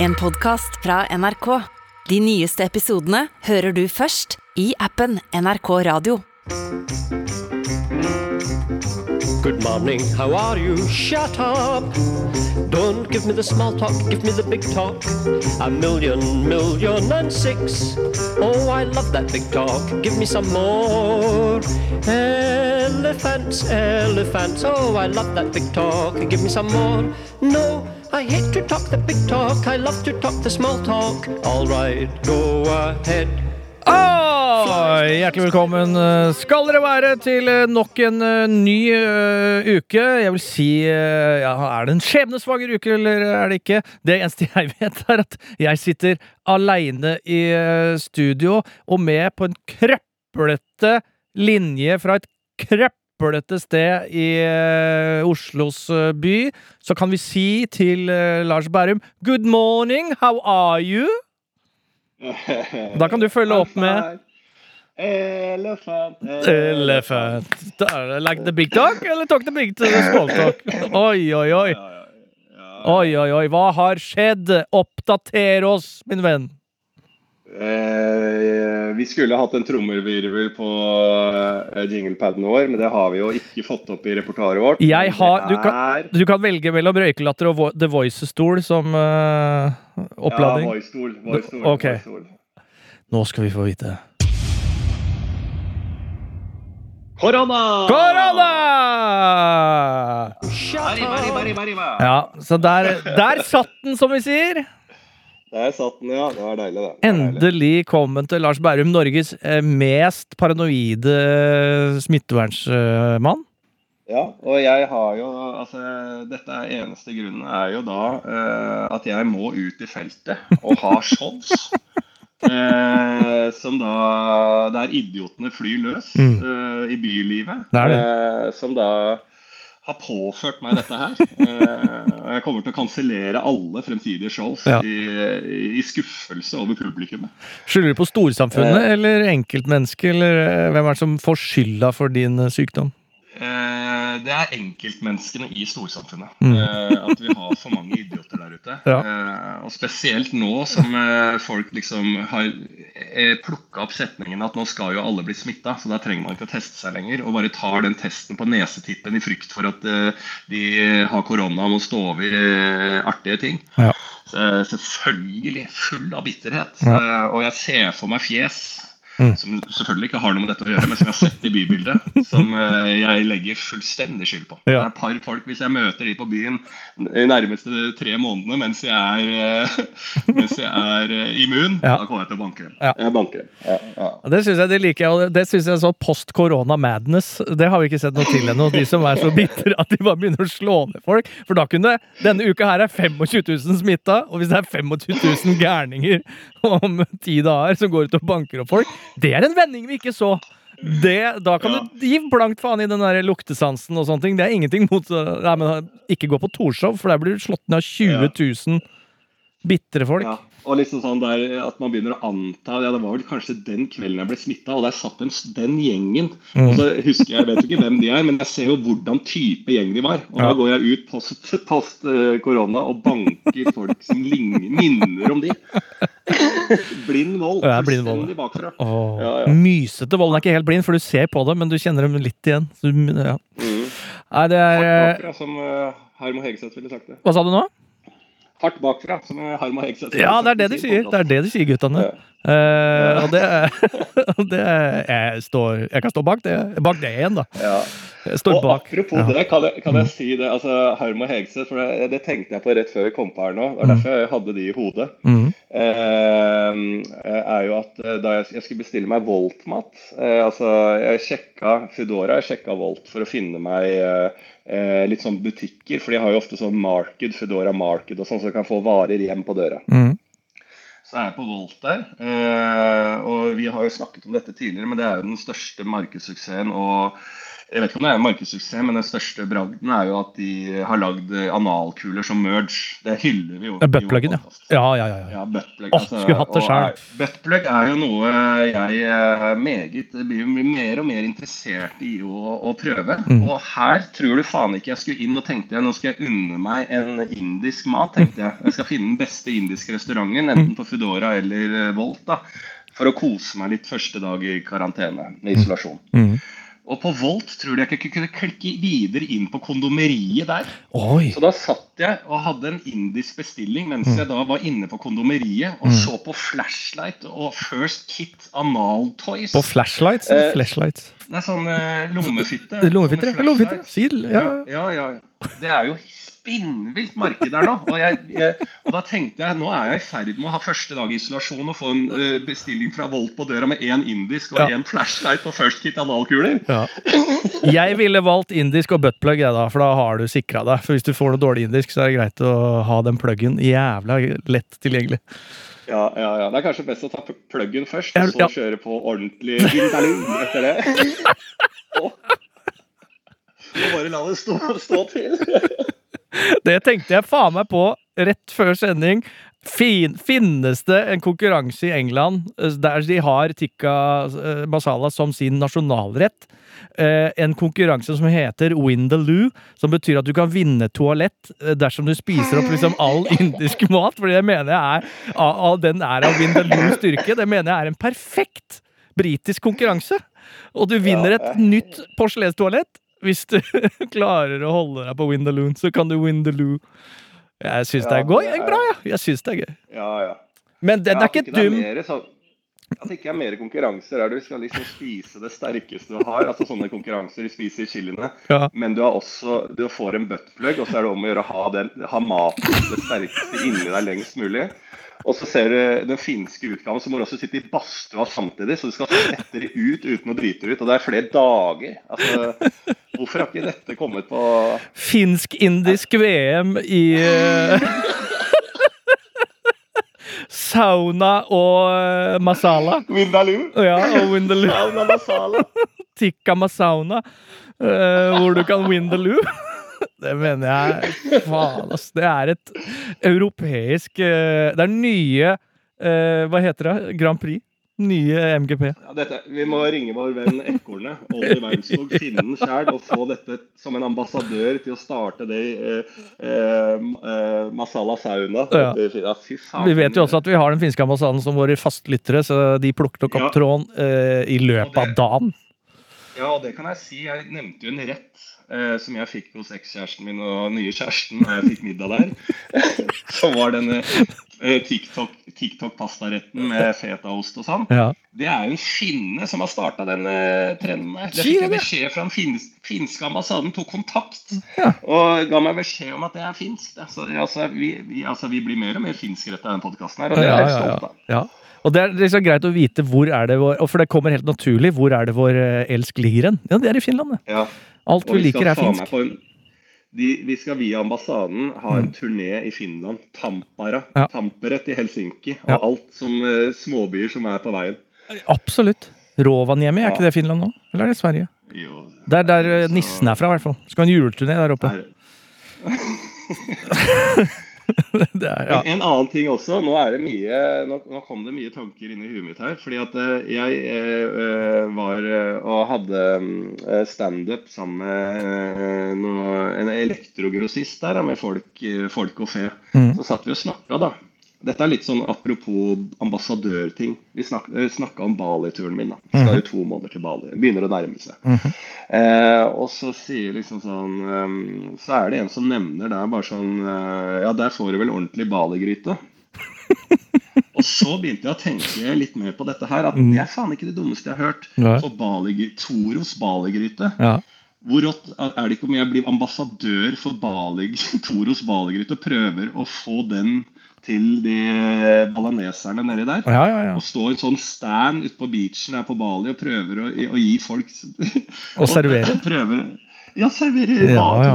En podkast fra NRK. De nyeste episodene hører du først i appen NRK Radio. Good morning, how are you? Shut up! Don't give me the small talk, give me the big talk. A million, million and six. Oh, I love that big talk, give me some more. Elephants, elephants, oh, I love that big talk, give me some more. No, I hate to talk the big talk, I love to talk the small talk. All right, go ahead. Oh, hjertelig velkommen eh, skal dere være til eh, nok en eh, ny uh, uke. Jeg vil si uh, ja, Er det en skjebnesvanger uke, eller er det ikke? Det eneste jeg vet, er at jeg sitter aleine i uh, studio og med på en krøplete linje fra et krøplete sted i eh, Oslos eh, by. Så kan vi si til eh, Lars Berrum Good morning, how are you? Da kan du følge opp med Elephant, Elephant. Like the big talk, eller talk the big small talk? Oi, oi, oi. Oi, oi, oi. Hva har skjedd? Oppdater oss, min venn. Eh, vi skulle hatt en trommevirvel på eh, jinglepaden vår, men det har vi jo ikke fått opp i reportaret vårt. Jeg har, du, kan, du kan velge mellom røykelatter og vo- The Voice-stol som eh, Ja, voice-stol. Voice okay. Voice-stol. Nå skal vi få vite. Korona! Korona! Ja, så der, der satt den, som vi sier. Der satt den, ja. Det var deilig, det. det. var deilig. Endelig kom den til Lars Bærum, Norges eh, mest paranoide eh, smittevernsmann. Ja, og jeg har jo Altså, dette er eneste grunnen er jo da eh, at jeg må ut i feltet og ha shows. Eh, som da Der idiotene flyr løs Mm. eh, i bylivet. Det er det. Eh, som da har påført meg dette her. Eh, og jeg kommer til å kansellere alle fremtidige shows Ja. i, i skuffelse over publikummet. Skylder du på storsamfunnet Eh. eller enkeltmennesket, eller eh, hvem er det som får skylda for din eh, sykdom? Eh, det er enkeltmenneskene i storsamfunnet. Mm. Eh, at vi har for mange idioter der ute. Ja. Eh, og spesielt nå som eh, folk liksom har plukka opp setningen at nå skal jo alle bli smitta, så da trenger man ikke å teste seg lenger. Og bare tar den testen på nesetippen i frykt for at de har korona og må stå over artige ting. Ja. Selvfølgelig full av bitterhet. Ja. Og jeg ser for meg fjes Mm. som selvfølgelig ikke har noe med dette å gjøre, men som jeg har sett i bybildet, som eh, jeg legger fullstendig skyld på. Det er et par folk, Hvis jeg møter de på byen de nærmeste tre månedene mens jeg er, eh, mens jeg er eh, immun, Ja. da kommer jeg til å banke dem. Ja. Jeg banker dem. Ja, ja. Det syns jeg de liker og det synes jeg er sånn post corona madness. Det har vi ikke sett noe til ennå. De som er så bitre at de bare begynner å slå ned folk. For da kunne Denne uka her er 25 000 smitta, og hvis det er 25 000 gærninger om ti dager som går ut og banker opp folk, det er en vending vi ikke så. Det, da kan Ja. du gi blankt faen i den der luktesansen og sånne ting. Det er ingenting mot nei, men, Ikke gå på Torshov, for der blir du slått ned av 20 000 bitre folk. Ja. Og liksom sånn der at man begynner å anta ja, Det var vel kanskje den kvelden jeg ble smitta, og der satt den, den gjengen. Mm. Og så husker Jeg jeg vet ikke hvem de er, men jeg ser jo hvordan type gjeng de var. Og Ja. da går jeg ut post, post eh, korona og banker folk som ligner, minner om de. blind vold. Ja, blind vold. Bakfra. Åh, Ja, ja. Mysete vold. Den er ikke helt blind, for du ser på det, men du kjenner dem litt igjen. Så, ja. Mm. Nei, det er eh, Hardt som Harm og Hegseth ville sagt det. Hva sa du nå? Hardt bakfra, som Harm og Hegseth ville Ja, det er det de sier. Det er det de sier, guttene. Ja. Eh, og det, det jeg, står, jeg kan stå bak det. Bak det igjen, da. Ja. Og bak. apropos Ja. Mm. det, kan jeg, kan jeg si det, altså Harm og Hegseth, for det, det tenkte jeg på rett før vi kom på her nå. Det var derfor jeg hadde de i hodet. Mm. Eh, er jo at eh, da jeg, jeg skulle bestille meg Volt-mat eh, altså Jeg sjekka Foodora, jeg sjekka Volt for å finne meg eh, eh, litt sånn butikker, for de har jo ofte sånn Market, Foodora Market og sånn, så du kan få varer hjem på døra. Mm. Så er jeg på Volt der, eh, og vi har jo snakket om dette tidligere, men det er jo den største markedssuksessen og Jeg vet ikke om det er en markedssuksess, men den største bragden er jo at de har lagd eh, analkuler som merge. Det hyller vi jo. Buttpluggen, ja. Ja, ja, ja. ja. Buttplug. altså, skulle hatt det sjøl. Buttplug er jo noe jeg eh, meget blir mer og mer interessert i å, å prøve. Mm. Og her tror du faen ikke jeg skulle inn og tenkte jeg, nå skal jeg unne meg en indisk mat, tenkte jeg. Jeg skal finne den beste indiske restauranten, enten på Foodora eller eh, Volt, da. For å kose meg litt første dag i karantene, med isolasjon. Mm. Og på Volt tror jeg ikke kunne klikke videre inn på kondomeriet der. Oi! Så da satt jeg og hadde en indisk bestilling mens jeg da var inne på kondomeriet og så på Flashlight og First Kit Anal Toys. På flashlights? eller Eh, flashlights? Er sånn eh, lommefitte. Lommefitter? Ja, flashlights. Ja. Ja, ja, ja. Det er jo spinnvilt marked der nå. Og, jeg, jeg, og da tenkte jeg nå er jeg i ferd med å ha første dag i isolasjon og få en uh, bestilling fra Volt på døra med én indisk og Ja. flashlight og First Kit analkuler. Ja. Jeg ville valgt indisk og buttplug, jeg da, for da har du sikra deg. For hvis du får noe dårlig indisk, så er det greit å ha den pluggen jævla lett tilgjengelig. Ja, ja, ja. Det er kanskje best å ta pluggen først, og så ja. kjøre på ordentlig etter det. og, og bare la det stå, stå til. Det tenkte jeg faen meg på rett før sending. Fin, finnes det en konkurranse i England eh, der de har tikka eh, masala som sin nasjonalrett? Eh, en konkurranse som heter Win the Loo, som betyr at du kan vinne toalett dersom du spiser opp liksom all indisk mat. For det mener jeg er av, den er av Win the Loo styrke. Det mener jeg er en perfekt britisk konkurranse. Og du vinner et nytt porselenstoalett hvis du klarer å holde deg på Win the Loon, så kan du win the loo. Jeg syns det er gøy. det er- bra, ja. Jeg syns det er gøy. Ja, ja. Men den Ja, er ikke dum. at det ikke er mer konkurranser der du skal liksom spise det sterkeste du har. Altså sånne konkurranser, du spiser chiliene. Ja. Men du har også, du får en buttplug, og så er det om å gjøre å ha, den, ha maten, det sterkeste, inni deg lengst mulig. Og så ser du den finske utgaven, så må du også sitte i badstua samtidig. Så du skal svette det ut uten å drite ut. Og det er flere dager. Altså, hvorfor har ikke dette kommet på Finsk-indisk VM i eh, Sauna og eh, masala. Vindaloo? Ja, og vindaloo. Sauna masala. Tikka masauna, uh, hvor du kan vindaloo. the loo. Det mener jeg Faen, ass. Det er et europeisk eh, Det er nye eh, Hva heter det? Grand Prix? Nye MGP. Ja, dette, vi må ringe vår venn Ekornet, Olli Weinskog, finne den sjæl og få dette som en ambassadør til å starte det i eh, eh, eh, Masala sauna. Ja. Ja. Vi vet jo også at vi har den finske ambassaden som våre fastlyttere, så de plukket nok opp tråden eh, i løpet av dagen. Ja, og det kan jeg si. Jeg nevnte jo en rett som jeg fikk hos ekskjæresten min og nye kjæresten da jeg fikk middag der. som var denne eh, TikTok- TikTok-pastaretten med fetaost og sånn. Ja. Det er jo en finne som har starta den eh, trenden der. Det fikk jeg beskjed fra den fins finske ambassaden, tok kontakt Ja. og ga meg beskjed om at det er finsk. Altså, vi, vi, altså, vi blir mer og mer finskrettet i denne podkasten her, og det er jeg ja, stolt av. ja. Og det er liksom greit å vite hvor er det vår Og for det kommer helt naturlig. Hvor er det vår eh, elsk ligger hen? Ja, det er i Finland, det. Ja. Alt vi vi liker, er finsk. en de, vi skal via ambassaden ha en turné i Finland. Tampara. Ja. Tamperet i Helsinki. Og Ja. alt som uh, småbyer som er på veien. Absolutt. Rovaniemi, er ikke det Finland nå? Eller er det Sverige? Jo, Det er der eh, så- nissen er fra, i hvert fall. Skal ha en juleturné der oppe. er- Det er, ja. En annen ting også. Nå, er det mye, nå, nå kom det mye tanker inn i huet mitt her. Fordi at eh, jeg eh, eh, var eh, og hadde standup sammen med noe, en elektrogrossist der, med folk, folk og fe. Mm. Så satt vi og snakka, da. Dette er litt sånn apropos ambassadørting. Vi eh, snakka om Bali-turen min. da. Skal jo to måneder til Bali. Begynner å nærme seg. Mhm. Eh, og så sier liksom sånn eh, Så er det en som nevner der bare sånn eh, Ja, der får du vel ordentlig Bali-gryte. og så begynte jeg å tenke litt mer på dette her. At det er faen ikke det dummeste jeg har hørt. For Bali, Toros Bali-gryte. Ja. Hvor rått er det ikke om jeg blir ambassadør for Bali, Toros Bali-gryte og prøver å få den til de balaneserne nedi der? Ja, ja, ja. Og stå i en sånn stand ute på beachen her på Bali og prøver å, å gi folk Og servere. Prøver, ja, servere Ja, ja,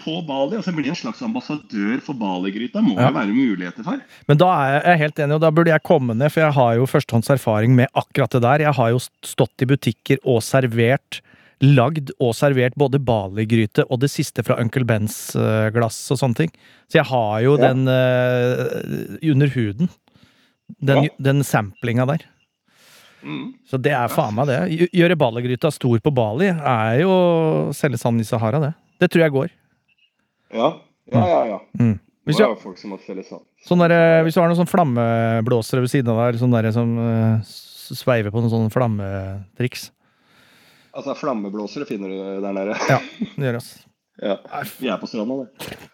på Bali. Og så blir en slags ambassadør for baligryta. Må jo være muligheter for. Men da er jeg- helt enig, og da burde jeg komme ned, for jeg har jo førstehånds erfaring med akkurat det der. Jeg har jo stått i butikker og servert lagd og servert både Bali-gryte og det siste fra Uncle Bens eh, glass og sånne ting. Så jeg har jo Ja. den uh, under huden. Den, Ja. den samplinga der. Mm. Så det er faen meg det. Gjøre Bali-gryta stor på Bali er jo å selge sand i Sahara, det. Det tror jeg går. Ja, ja, ja. ja. Mm. Hvis du, sånn der, hvis du har noen sånn flammeblåsere ved siden av deg, sånn der som uh, sveiver på noen sånne flammetriks Altså, flammeblåsere finner du der nede. Ja, det gjør det. Ja. Vi er på stranda, det.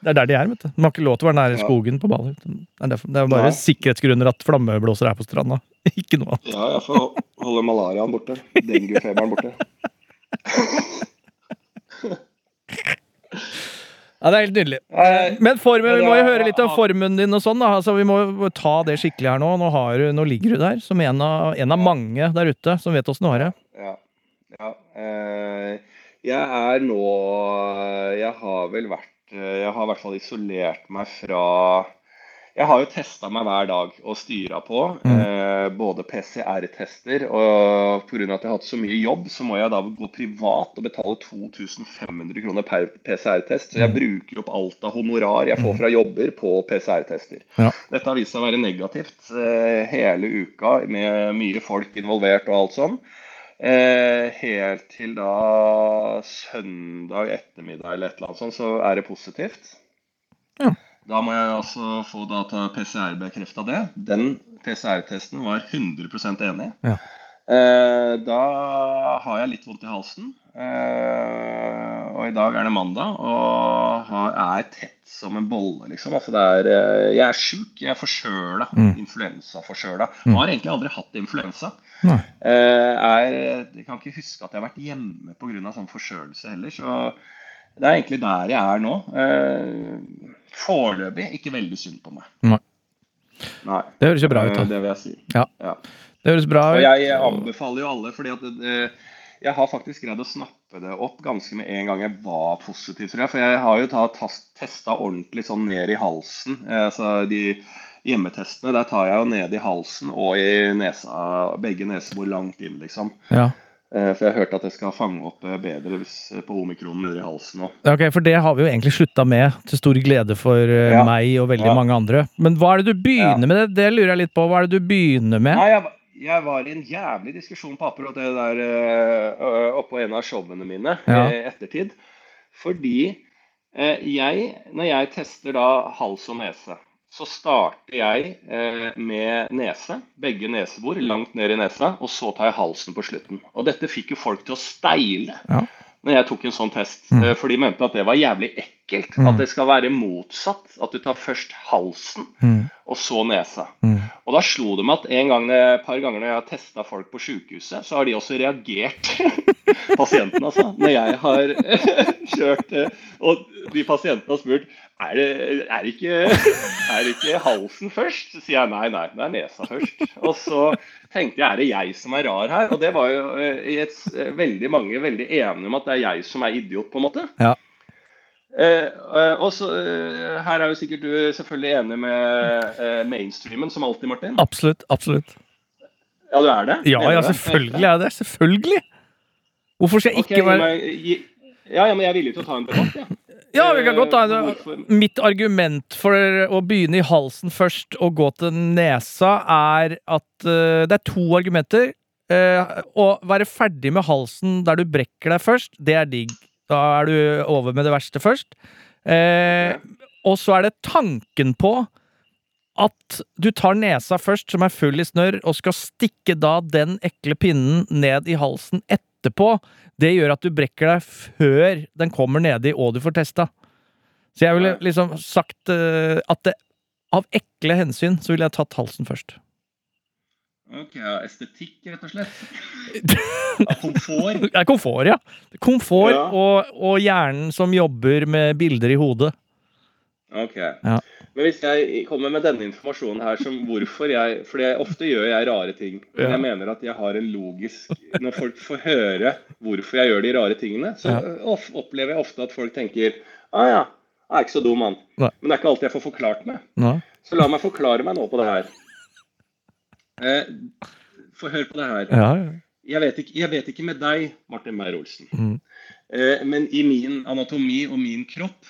Det er der de er, vet du. De har ikke lov til å være nære Ja. skogen på Bali. Det er, bare Nei. sikkerhetsgrunner at flammeblåsere er på stranda. ikke noe annet. Ja, jeg får holde malariaen borte. Denguefeberen borte. Ja, det er helt nydelig. Men formen, vi må jo høre litt om formen din og sånn. da. Altså, vi må ta det skikkelig her nå. Nå, har du, nå ligger du der som en av, en av mange der ute som vet åssen du har det. Ja. Ja. Eh, jeg er nå Jeg har vel vært eh, Jeg har i hvert fall isolert meg fra Jeg har jo testa meg hver dag og styra på. Mm. både PCR-tester og pga. at jeg har hatt så mye jobb, så må jeg da gå privat og betale 2500 kroner per PCR-test. Så jeg bruker opp alt av honorar jeg får fra jobber på PCR-tester. Ja. Dette har vist seg å være negativt eh, hele uka med mye folk involvert og alt sånn. Eh, helt til da søndag ettermiddag eller et eller annet sånt, så er det positivt. Ja. Da må jeg altså få da ta PCR-bekrefta det. Den PCR-testen var 100% enig. Ja. Eh, da har jeg litt vondt i halsen. Eh, og i dag er det mandag, og har, er tett som en bolle, liksom. Altså det er, eh, jeg er sjuk. Jeg er forkjøla. Mm. Influensaforkjøla. Mm. Har egentlig aldri hatt influensa. Eh, er, jeg kan ikke huske at jeg har vært hjemme pga. sånn forkjølelse heller. Så det er egentlig der jeg er nå. Uh, Foreløpig ikke veldig synd på meg. Nei. Nei. Det høres jo bra ut. Eh, da. Det vil jeg si. Ja. Ja. Det høres bra Og jeg anbefaler jo alle, fordi at det, jeg har faktisk greid å snappe det opp ganske med en gang jeg var positiv, tror jeg. For jeg har jo testa ordentlig sånn ned i halsen. Eh, Altså de hjemmetestene, der tar jeg jo ned i halsen og i nesa, begge nesebor langt inn, liksom. Ja. Eh, For jeg har hørt at det skal fange opp eh, bedre hvis, på omikronen nede i halsen òg. Ja, Ok, For det har vi jo egentlig slutta med, til stor glede for eh, Ja. meg og veldig Ja. mange andre. Men hva er det du begynner Ja. med? Det Det lurer jeg litt på. Hva er det du begynner med? Nei, jeg, jeg var i en jævlig diskusjon på akkurat det der oppå en av showene mine i ettertid. Fordi eh, jeg, når jeg tester da hals og nese, så starter jeg eh, med nese, begge nesebor, langt ned i nesa, og så tar jeg halsen på slutten. Og dette fikk jo folk til å steile Ja. når jeg tok en sånn test, Mm. eh, for de mente at det var jævlig ekkelt. Mm. At det skal være motsatt. At du tar først halsen, Mm. og så nesa. Mm. Og da slo det meg at en gang, et par ganger når jeg har testa folk på sykehuset, så har de også reagert, pasientene altså, når jeg har kjørt eh, Og de pasientene har spurt er det, er, det ikke, er det ikke halsen først? Så sier jeg nei, nei, det er nesa først. Og så tenkte jeg er det jeg som er rar her? Og det var jo eh, i et, eh, veldig mange veldig enige om at det er jeg som er idiot, på en måte. Ja. Eh, også, og så, eh, Her er jo sikkert du selvfølgelig enig med eh, mainstreamen, som alltid, Martin. Absolutt. Absolutt. Ja, du er det? Ja, ja, selvfølgelig er jeg det. Selvfølgelig! Hvorfor skal jeg Ok, ikke være gi- ja, ja, men jeg er villig til å ta en debatt, jeg. Ja, vi kan godt ta Eh, en Mitt argument for å begynne i halsen først og gå til nesa, er at uh, det er to argumenter. Uh, å være ferdig med halsen der du brekker deg først, det er digg. Da er du over med det verste først. Eh, og så er det tanken på at du tar nesa først, som er full i snørr, og skal stikke da den ekle pinnen ned i halsen etterpå. Det gjør at du brekker deg før den kommer nedi og du får testa. Så jeg ville liksom sagt eh, at det, av ekle hensyn så ville jeg tatt halsen først. Ok, ja, Estetikk, rett og slett. Ja, komfort. Er komfort, ja. Komfort Ja. og, og hjernen som jobber med bilder i hodet. Ok. Ja. Men hvis jeg kommer med denne informasjonen her som hvorfor jeg For ofte gjør jeg rare ting. Men jeg mener at jeg har en logisk Når folk får høre hvorfor jeg gjør de rare tingene, så Ja. of- opplever jeg ofte at folk tenker ah ja, jeg er ikke så dum, han. Men det er ikke alltid jeg får forklart meg. Nei. Så la meg forklare meg nå på det her. Eh, Få høre på det her. Ja, ja. jeg vet, ikke, jeg vet ikke med deg, Martin Meyer-Olsen, Mm. eh, men i min anatomi og min kropp,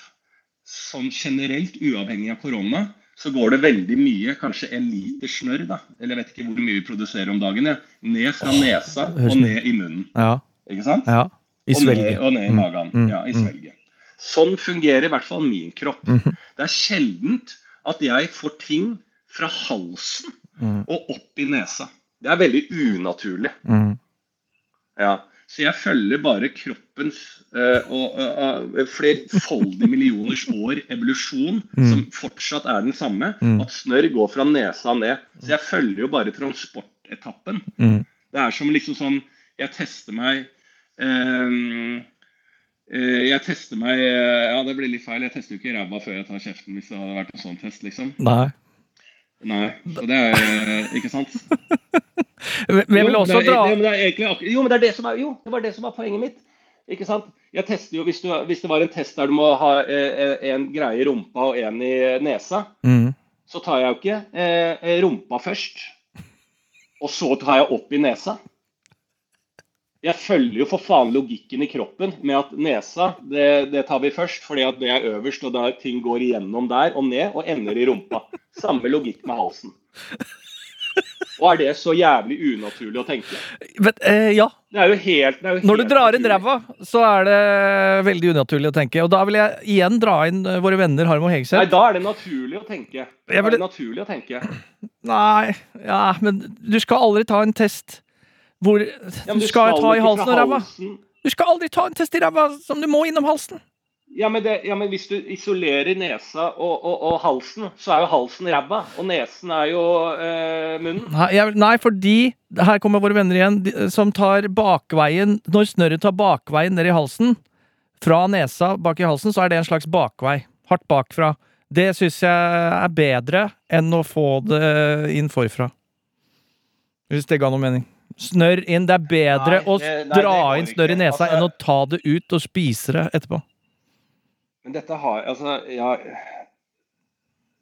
sånn generelt uavhengig av korona, så går det veldig mye, kanskje en liter snørr, da, eller jeg vet ikke hvor mye vi produserer om dagen, ja. ned fra nesa og ned i munnen. Ja. Ikke sant? ja. I og, ned, og ned i Mm, magen. mm, Ja, i mm. svelget. Sånn fungerer i hvert fall min kropp. Mhm. Det er sjeldent at jeg får ting fra halsen Mm. og opp i nesa. Det er veldig unaturlig. Mm. Ja. Så jeg følger bare kroppens uh, og uh, flerfoldige millioners år evolusjon, Mm. som fortsatt er den samme. Mm. At snørr går fra nesa ned. Så jeg følger jo bare transportetappen. Mm. Det er som liksom sånn Jeg tester meg eh, Jeg tester meg Ja, det blir litt feil. Jeg tester jo ikke ræva før jeg tar kjeften, hvis det hadde vært en sånn test, liksom. Nei. Nei. Og det er eh, Ikke sant? Men jeg vil også dra Jo, men det er egentlig Jo, men det er det som er Jo, det var det som var poenget mitt. Ikke sant? Jeg tester jo, hvis, du, hvis det var en test der du må ha eh, en greie i rumpa og en i nesa, mm. så tar jeg jo ikke eh, rumpa først. Og så tar jeg opp i nesa. Jeg følger jo for faen logikken i kroppen med at nesa, det, det tar vi først, fordi at det er øverst, og da ting går igjennom der og ned og ender i rumpa. Samme logikk med halsen. Og er det så jævlig unaturlig å tenke? Men, eh, ja. Det er jo helt, Når du drar inn ræva, så er det veldig unaturlig å tenke. Og da vil jeg igjen dra inn eh, våre venner Harm og Nei, da er det naturlig å tenke. Da er det naturlig å tenke. Nei, ja, men du skal aldri ta en test hvor Ja, Du skal ta i halsen og ræva. Du skal aldri ta en test i ræva som du må innom halsen. Ja men, det, ja, men hvis du isolerer nesa og, og, og halsen, så er jo halsen ræva. Og nesen er jo eh, munnen. Nei, jeg, nei, fordi Her kommer våre venner igjen, de, som tar bakveien Når snørret tar bakveien ned i halsen, fra nesa bak i halsen, så er det en slags bakvei. Hardt bakfra. Det syns jeg er bedre enn å få det inn forfra. Hvis det ga noe mening. Snørr inn. Det er bedre Nei, å det- nei, det dra inn snørr i nesa Altså- enn å ta det ut og spise det etterpå. Men dette har Altså, ja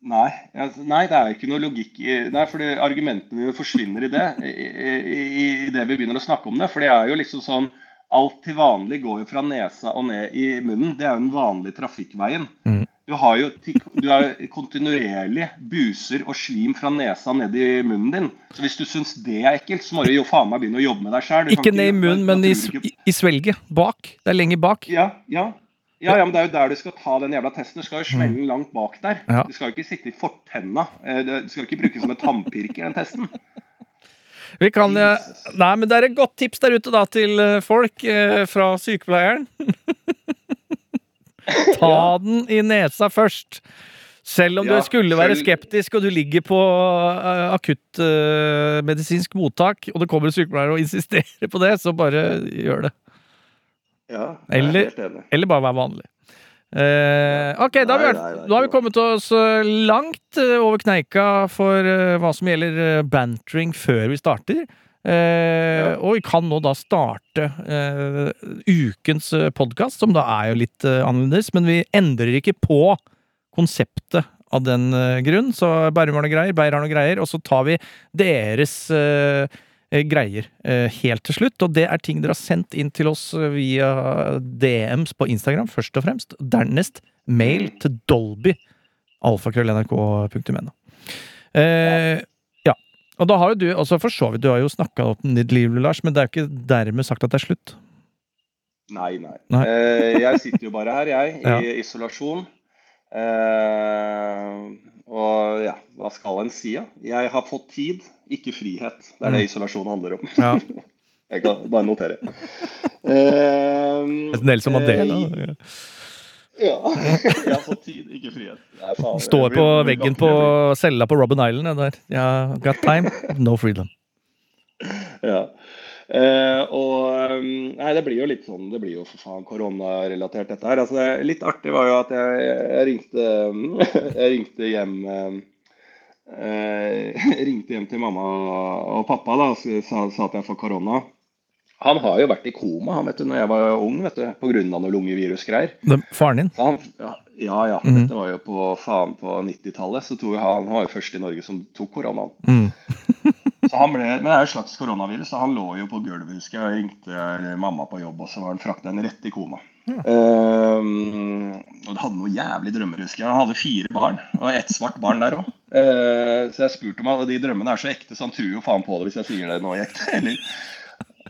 Nei, altså, nei, det er ikke noe logikk i Nei, fordi argumentene forsvinner i det. I, i, I det vi begynner å snakke om det. For det er jo liksom sånn Alt til vanlig går jo fra nesa og ned i munnen. Det er jo den vanlige trafikkveien. Mhm. Du har jo du har kontinuerlig buser og slim fra nesa ned i munnen din. Så hvis du syns det er ekkelt, så må du jo faen meg begynne å jobbe med deg sjøl. Ikke ned i munnen, men i, i, svelget. Bak. Det er lenger bak. Ja, ja. Ja, ja, men det er jo der du skal ta den jævla testen. Du skal jo smelle den langt bak der. Ja. Du skal jo ikke sitte i fortenna. Eh, Du skal jo ikke bruke som en tannpirker, den testen. Vi kan, eh, Jesus. nei, men Det er et godt tips der ute da til eh, folk eh, fra sykepleieren. Ta den i nesa først. Selv om Ja, du skulle være selv- skeptisk og du ligger på uh, akuttmedisinsk mottak, og det kommer en sykepleier og insisterer på det, så bare gjør det. Ja, Eller- helt enig. Eller bare vær vanlig. Uh, ok, da har, vi, Nei, nei, nei, da har vi kommet oss eh, langt eh, over kneika for eh, hva som gjelder eh, bantering før vi starter. Eh, Og vi kan nå da starte eh, ukens podkast, som da er jo litt eh, annerledes. Men vi endrer ikke på konseptet av den eh, grunn. Så Bærum har noe greier, Beyer har noe greier, og så tar vi deres eh, eh, greier eh, helt til slutt. Og det er ting dere har sendt inn til oss eh, via DMs på Instagram, først og fremst. Dernest mail til Dolby. Alfakrøll.nrk.no. Eh, ja. Og da har jo du også for så vidt Du har jo snakka om ditt liv, Lars, men det er jo ikke dermed sagt at det er slutt. Nei, nei. Nei. Eh, jeg sitter jo bare her, jeg, i Ja. isolasjon. Eh, og ja, hva skal en si, da? Jeg har fått tid, ikke frihet. Det er det Mm. isolasjon handler om. Ja. Jeg kan bare notere. Eh, Nelson Mandela. eh, Ja. Jeg har fått tid, ikke frihet. Nei, faen, Står på veggen på cella på Robben Island. Der. Ja, got time, no freedom. Ja. Eh, og um, Nei, det blir jo litt sånn Det blir jo for faen koronarelatert, dette her. Altså, det, litt artig var jo at jeg, jeg ringte Jeg ringte hjem eh, ringte hjem til mamma og pappa da, og sa, sa at jeg får korona. Han har jo vært i koma han vet du, når jeg var ung, vet du, pga. noe lungevirusgreier. Faren din? Han, ja, ja, ja. Mhm. Dette var jo på faen på 90-tallet. Så tror jeg han, han var jo først i Norge som tok koronaen. Mm. Så han ble, men det er jo et slags koronavirus, så han lå jo på gulvet, husker jeg. og ringte mamma på jobb, og så var han frakta en rett i koma. Ehm, og det hadde noen jævlig drømmer, husker jeg. Han hadde fire barn, og ett svart barn der òg. så jeg spurte om alle de drømmene er så ekte, så han tror jo faen på det hvis jeg sier det nå i ekte. Eller,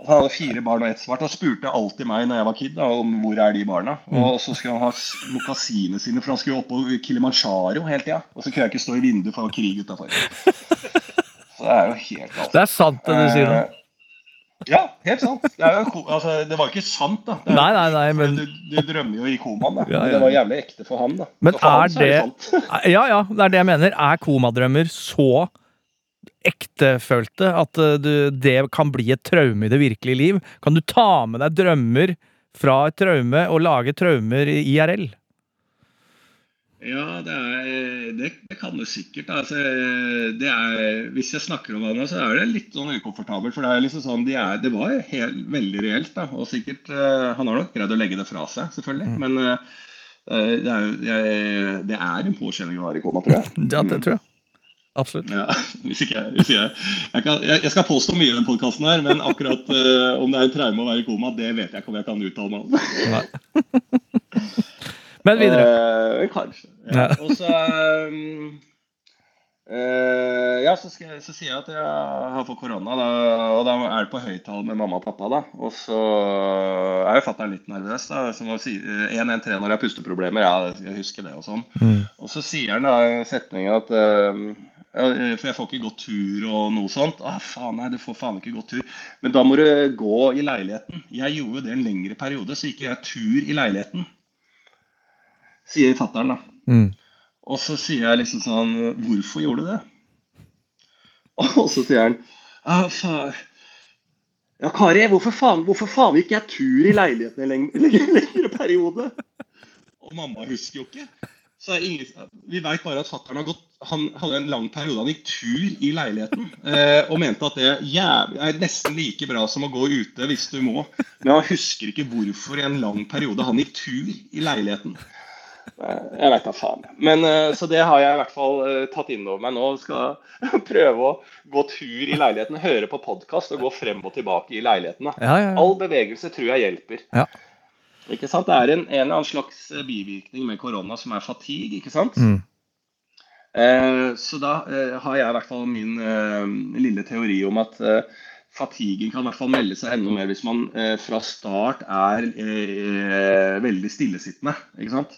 han hadde fire barn og ett svart. Han spurte alltid meg når jeg var kid da, om hvor er de barna. Og så skulle han ha mokasinene sine, for han skulle opp på Kilimanjaro hele tida. Og så kunne jeg ikke stå i vinduet, for det var krig utafor. Så det er jo helt galt. Det er sant, det du sier nå. Eh, Ja, helt sant. Det, er jo, altså, det var ikke sant, da. Er jo- Nei, nei, nei, men- du, du drømmer jo i komaen, da. Ja, Men ja. det var jævlig ekte for ham, da. Men er ham så det. Ja, ja, det er det jeg mener. Er komadrømmer så ektefølte at eh, du, det kan bli et traume i det virkelige liv? Kan du ta med deg drømmer fra et traume og lage traumer i IRL? Ja, det, er, det, det kan du sikkert. Altså, det er, hvis jeg snakker om det nå, så er det litt sånn ukomfortabelt. For det er liksom sånn, de er, det var helt, veldig reelt. da, Og sikkert eh, Han har nok greid å legge det fra seg, selvfølgelig. Men eh, det, er, det er en påkjenning å være i koma, tror jeg. Ja, det tror jeg. Absolutt. Ja, hvis ikke jeg, hvis jeg, jeg, kan, jeg, jeg skal påstå mye i den podkasten her, men akkurat uh, om det er en traume å være i koma, det vet jeg ikke om jeg kan uttale meg om. Men videre. Uh, kanskje. Ja. Og så um, uh, Ja, så, skal, så sier jeg at jeg har fått korona, da, og da er det på høyttall med mamma og pappa. da Og så er jo fatter'n litt nervøs. da Som å si 113 når jeg har pusteproblemer. Ja, jeg husker det og sånn. Mm. Og så sier han da i setningen at eh, For jeg får ikke gått tur og noe sånt. Ah, faen, nei, du får faen ikke gått tur. Men da må du gå i leiligheten. Jeg gjorde det en lengre periode, så gikk jeg tur i leiligheten. Sier fatter'n, da. Mm. Og så sier jeg liksom sånn Hvorfor gjorde du det? Og så sier han ah, faen. Ja, Kari, hvorfor faen, hvorfor faen gikk jeg tur i leiligheten en lengre, lengre, lengre periode? Og mamma husker jo ikke. Så er ingen, vi veit bare at fatter'n har gått Han hadde en lang periode han gikk tur i leiligheten. Eh, og mente at det jævlig, er nesten like bra som å gå ute hvis du må. Men han husker ikke hvorfor i en lang periode han gikk tur i leiligheten. Eh, Jeg veit da faen. Men, eh, så det har jeg i hvert fall eh, tatt inn over meg nå. Skal prøve å gå tur i leiligheten, høre på podkast og gå frem og tilbake i leiligheten. Ja, ja, ja. All bevegelse tror jeg hjelper. Ja. Ikke sant? Det er en, en eller annen slags eh, bivirkning med korona som er fatigue, ikke sant? Mm. Eh, så da eh, har jeg i hvert fall min eh, lille teori om at eh, fatiguen kan i hvert fall melde seg enda mer hvis man eh, fra start er veldig stillesittende. ikke sant?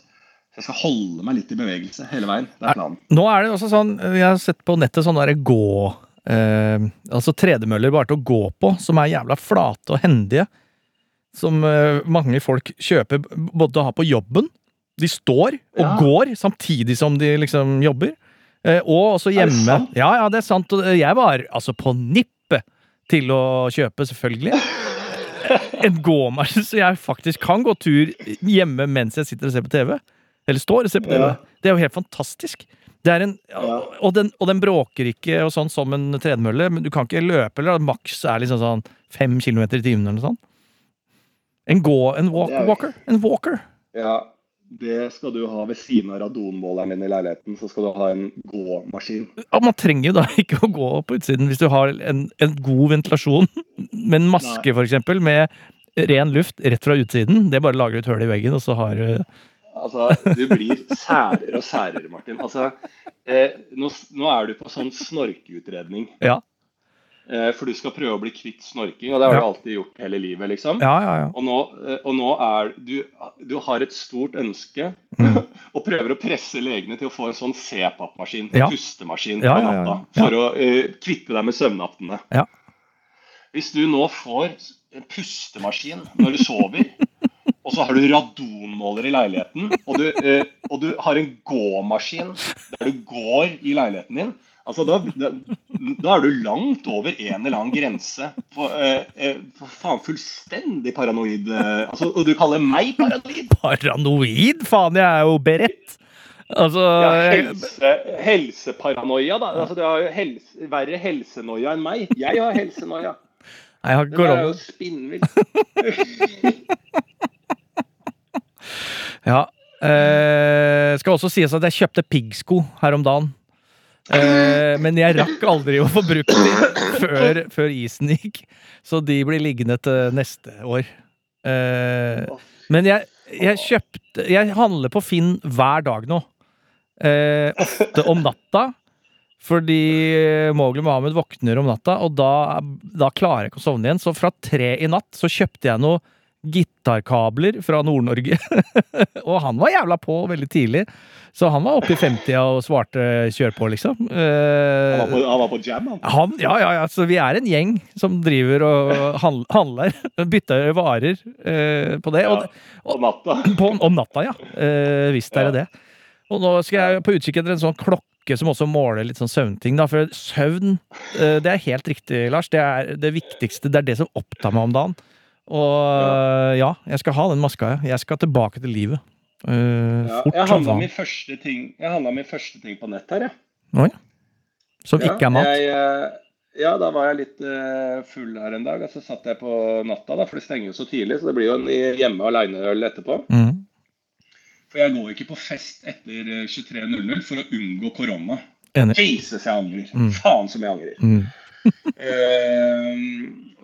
Jeg skal holde meg litt i bevegelse hele veien. Det er planen. Nå er det også sånn Jeg har sett på nettet sånne der gå eh, Altså tredemøller bare til å gå på, som er jævla flate og hendige. Som eh, mange folk kjøper både å ha på jobben. De står og Ja. går samtidig som de liksom jobber. Eh, og også hjemme. Ja, ja, det er sant. Og jeg var altså på nippet til å kjøpe, selvfølgelig. En gåmaskin, så jeg faktisk kan gå tur hjemme mens jeg sitter og ser på TV. Eller står og ser på TV. Det er jo helt fantastisk. Det en, og, den, og den bråker ikke og sånn som en tredemølle, men du kan ikke løpe. eller Maks er liksom sånn fem kilometer i timen eller noe sånt. En gå, en walk, er walker. En walker. Ja, det skal du ha ved siden av radonmåleren din i leiligheten. Så skal du ha en gåmaskin. Ja, man trenger jo da ikke å gå på utsiden hvis du har en, en god ventilasjon. Med en maske, eksempel, med ren luft rett fra utsiden. Det bare lager et hull i veggen, og så har du Altså, du blir særere og særere, Martin. Altså, eh, nå, nå er du på sånn snorkeutredning. Ja. Eh, for du skal prøve å bli kvitt snorking, og det har Ja. du alltid gjort hele livet, liksom. Ja, ja, ja. Og nå, eh, og nå er du Du har et stort ønske Mm. og prøver å presse legene til å få en sånn CPAP-maskin, Ja. pustemaskin, Ja, på ja, ja, natta. ja. For å uh, kvitte deg med søvnaktene. Ja. Hvis du nå får en pustemaskin når du sover, og så har du radonmåler i leiligheten, og du, uh, og du har en gåmaskin der du går i leiligheten din Altså, da, da, da er du langt over en eller annen grense på, eh, for faen fullstendig paranoid eh, altså, Og du kaller meg paranoid? Paranoid? Faen, jeg er jo beredt! Altså Ja, helse, helseparanoia, da. Altså, du har jo helse, verre helsenoia enn meg. Jeg har helsenoia. Jeg har Det er jo korona. spinnvilt. Ja. Eh, skal også sies at jeg kjøpte piggsko her om dagen. Eh, men jeg rakk aldri å få brukt dem før, før isen gikk. Så de blir liggende til neste år. Eh, men jeg, jeg kjøpte Jeg handler på Finn hver dag nå. Eh, ofte om natta. Fordi Mowgli Mohammed våkner om natta, og da, da klarer jeg ikke å sovne igjen. Så fra tre i natt så kjøpte jeg noe gitarkabler fra Nord-Norge. og han var jævla på veldig tidlig. Så han var oppe i 50 og svarte 'kjør på', liksom. Uh, Han var på, han var på jam, han. han, ja, ja, ja, så vi er en gjeng som driver og handl- handler. Bytter varer uh, på det. Og, På natta. på, om natta, ja. Eh, visst er det det. Og nå skal jeg på utkikk etter en sånn klokke som også måler litt sånn søvnting. Da. For søvn, det er helt riktig, Lars. Det er det viktigste. Det er det som opptar meg om dagen. Og ja, jeg skal ha den maska, jeg Jeg skal tilbake til livet. Uh, Ja, fort jeg handla min Jeg handlet min første ting på nett her, jeg. Oi. Som Ja, ikke er mat. Jeg, eh, ja, da var jeg litt uh, full her en dag. og Så satt jeg på natta, da, for det stenger jo så tidlig. Så det blir jo en hjemme aleine-øl etterpå. Mm. For jeg går ikke på fest etter eh, 23.00 for å unngå korona. Enig. Jesus, jeg angrer. Mm. Faen som jeg angrer. Mm. Eh,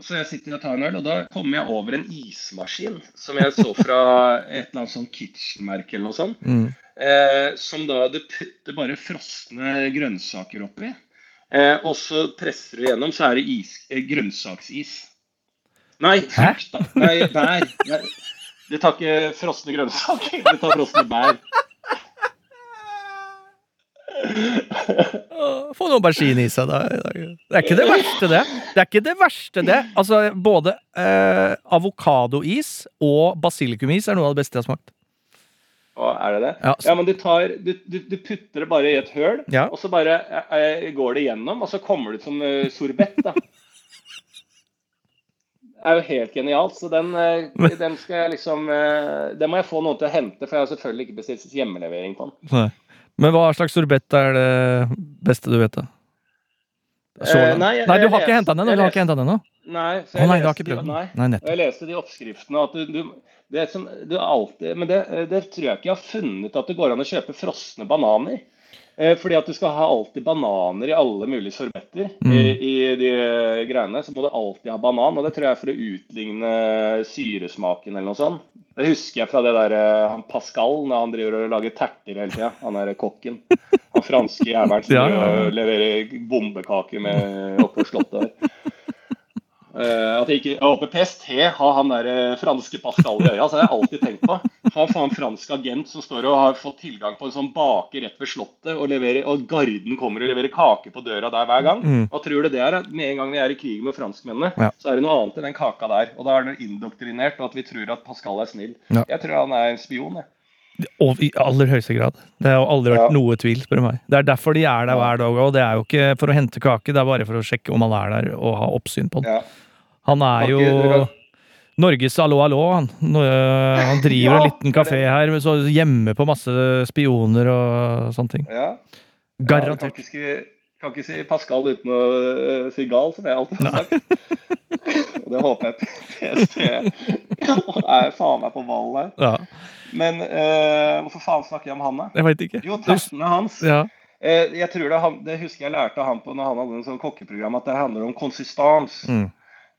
så jeg sitter og tar en øl, og da kommer jeg over en ismaskin som jeg så fra et eller annet sånn kitchen-merke eller noe sånt. Mm. Eh, som da du putter bare frosne grønnsaker oppi. Eh, og så presser du gjennom, så er det is, grønnsaksis. Nei, frukt, da. Nei, bær. Nei, det tar ikke frosne grønnsaker, det tar frosne bær. Få noe aubergine i seg, da. Det er ikke det verste, det. Det er ikke det verste, det. Altså, både eh, avokadois og basilikumis er noe av det beste jeg har smakt. Å, er det det? Ja, Ja, men du, tar, du, du, du putter det bare i et høl, Ja. og så bare eh, går det gjennom, og så kommer det ut som uh, sorbett, da. Det er jo helt genialt, så den, eh, den skal jeg liksom eh, Den må jeg få noen til å hente, for jeg har selvfølgelig ikke bestilt hjemmelevering på den. Nei. Men hva slags sorbett er det beste du vet, da? Eh, nei, jeg- nei, du har ikke leste- henta den ennå? ikke den? Nei, så jeg nei, du har leste de-? Nei. Nei, jeg leste de oppskriftene du, du det som, du alltid, Men det, det tror jeg ikke jeg har funnet at det går an å kjøpe frosne bananer. Eh, fordi at du skal ha alltid bananer i alle mulige sorbetter Mm. i, i de eh, greiene. Så må du alltid ha banan, og det tror jeg er for å utligne syresmaken eller noe sånt. Det husker jeg fra det der eh, han Pascal, når han driver og lager terter hele tida. Han er kokken. Han franske jævelen som Ja, ja, leverer bombekaker med oppe på slottet der. Eh, at jeg ikke, og håper PST har han der eh, franske Pascal i øya. Så har jeg alltid tenkt på. Har faen fransk agent som står og har fått tilgang på en sånn baker rett ved Slottet, og, leverer, og garden kommer og leverer kake på døra der hver gang. Mm. Hva tror du det er? Med en gang vi er i krig med franskmennene, Ja. så er det noe annet enn den kaka der. Og da er det indoktrinert, og at vi tror at Pascal er snill. Ja. Jeg tror han er en spion, jeg. Og i aller høyeste grad. Det har aldri vært Ja. noe tvil, spør du meg. Det er derfor de er der hver dag, og det er jo ikke for å hente kake, det er bare for å sjekke om han er der og ha oppsyn på den. Ja. Han er Kan jo Norges allo, allo. Han, øh, han driver en liten kafé her, så hjemme på masse spioner og sånne ting. Ja. Ja, Garantert. kan, ikke kan ikke si Pascal uten å eh, si gal, som jeg alltid har sagt. Og det håper jeg PST er faen meg på ballen der. Ja, Men eh, hvorfor faen snakker jeg om han, da? jeg vet ikke. Jo, tertene hans. Ja. Eh, jeg tror det, han, det husker jeg lærte av han på når han hadde en sånn kokkeprogram, at det handler om konsistans. Mm.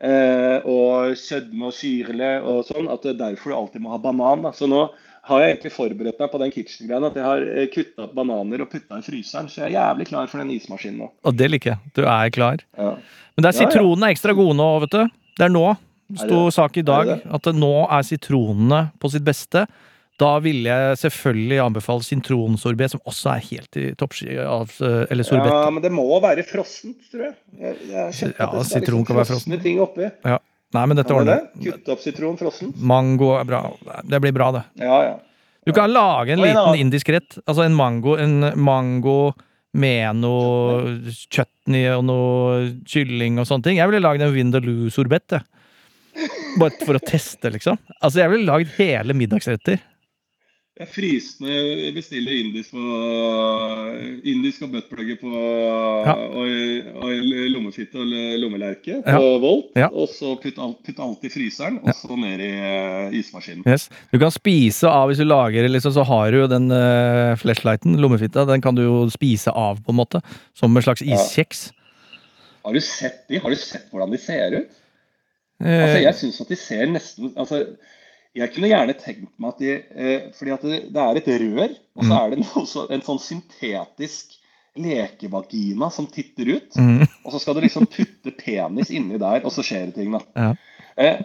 Eh, og sødme og syrlig og sånn. At det er derfor du alltid må ha banan. Da. Så nå har jeg egentlig forberedt meg på den kitchen-greia. At jeg har eh, kutta opp bananer og putta i fryseren. Så jeg er jævlig klar for den ismaskinen nå. Og det liker jeg. Du er klar. Ja. Men det er Ja, ja. sitronene ekstra gode nå, vet du. Det er nå. Sto sak i dag at nå er sitronene på sitt beste. Da ville jeg selvfølgelig anbefale sintronsorbé, som også er helt i toppski av Eller sorbet. ja, men det må være frossent, tror jeg. jeg, jeg Ja, sitron kan være frossent. frossen. ting oppi. Nei, men dette ordner det? Kutte opp sitron frossen? Mango er bra. Det blir bra, det. Ja, ja. Du kan lage en liten indisk rett. Altså en mango, en mango med noe chutney og noe kylling og sånne ting. Jeg ville lagd en vindaloo-sorbett, jeg. Bare for å teste, liksom. Altså, jeg ville lagd hele middagsretter. Jeg frysende bestiller indisk, på, indisk og buttplugger på og, og lommefitte og lommelerke på Ja. Volt. Ja. Og så putt alt, putt alt i fryseren, og så ned i eh, ismaskinen. Yes. Du kan spise av hvis du lager liksom, så har du jo den uh, flashlighten, lommefitta, den kan du jo spise av, på en måte. Som en slags Ja. iskjeks. Har du sett de? Har du sett hvordan de ser ut? Eh, Altså, jeg syns at de ser nesten altså, Jeg kunne gjerne tenkt meg at de eh, Fordi at det, det er et rør, og så er det en, en sånn syntetisk lekevagina som titter ut. mm, Og så skal du liksom putte penis inni der, og så skjer det ting, da. Ja. Eh,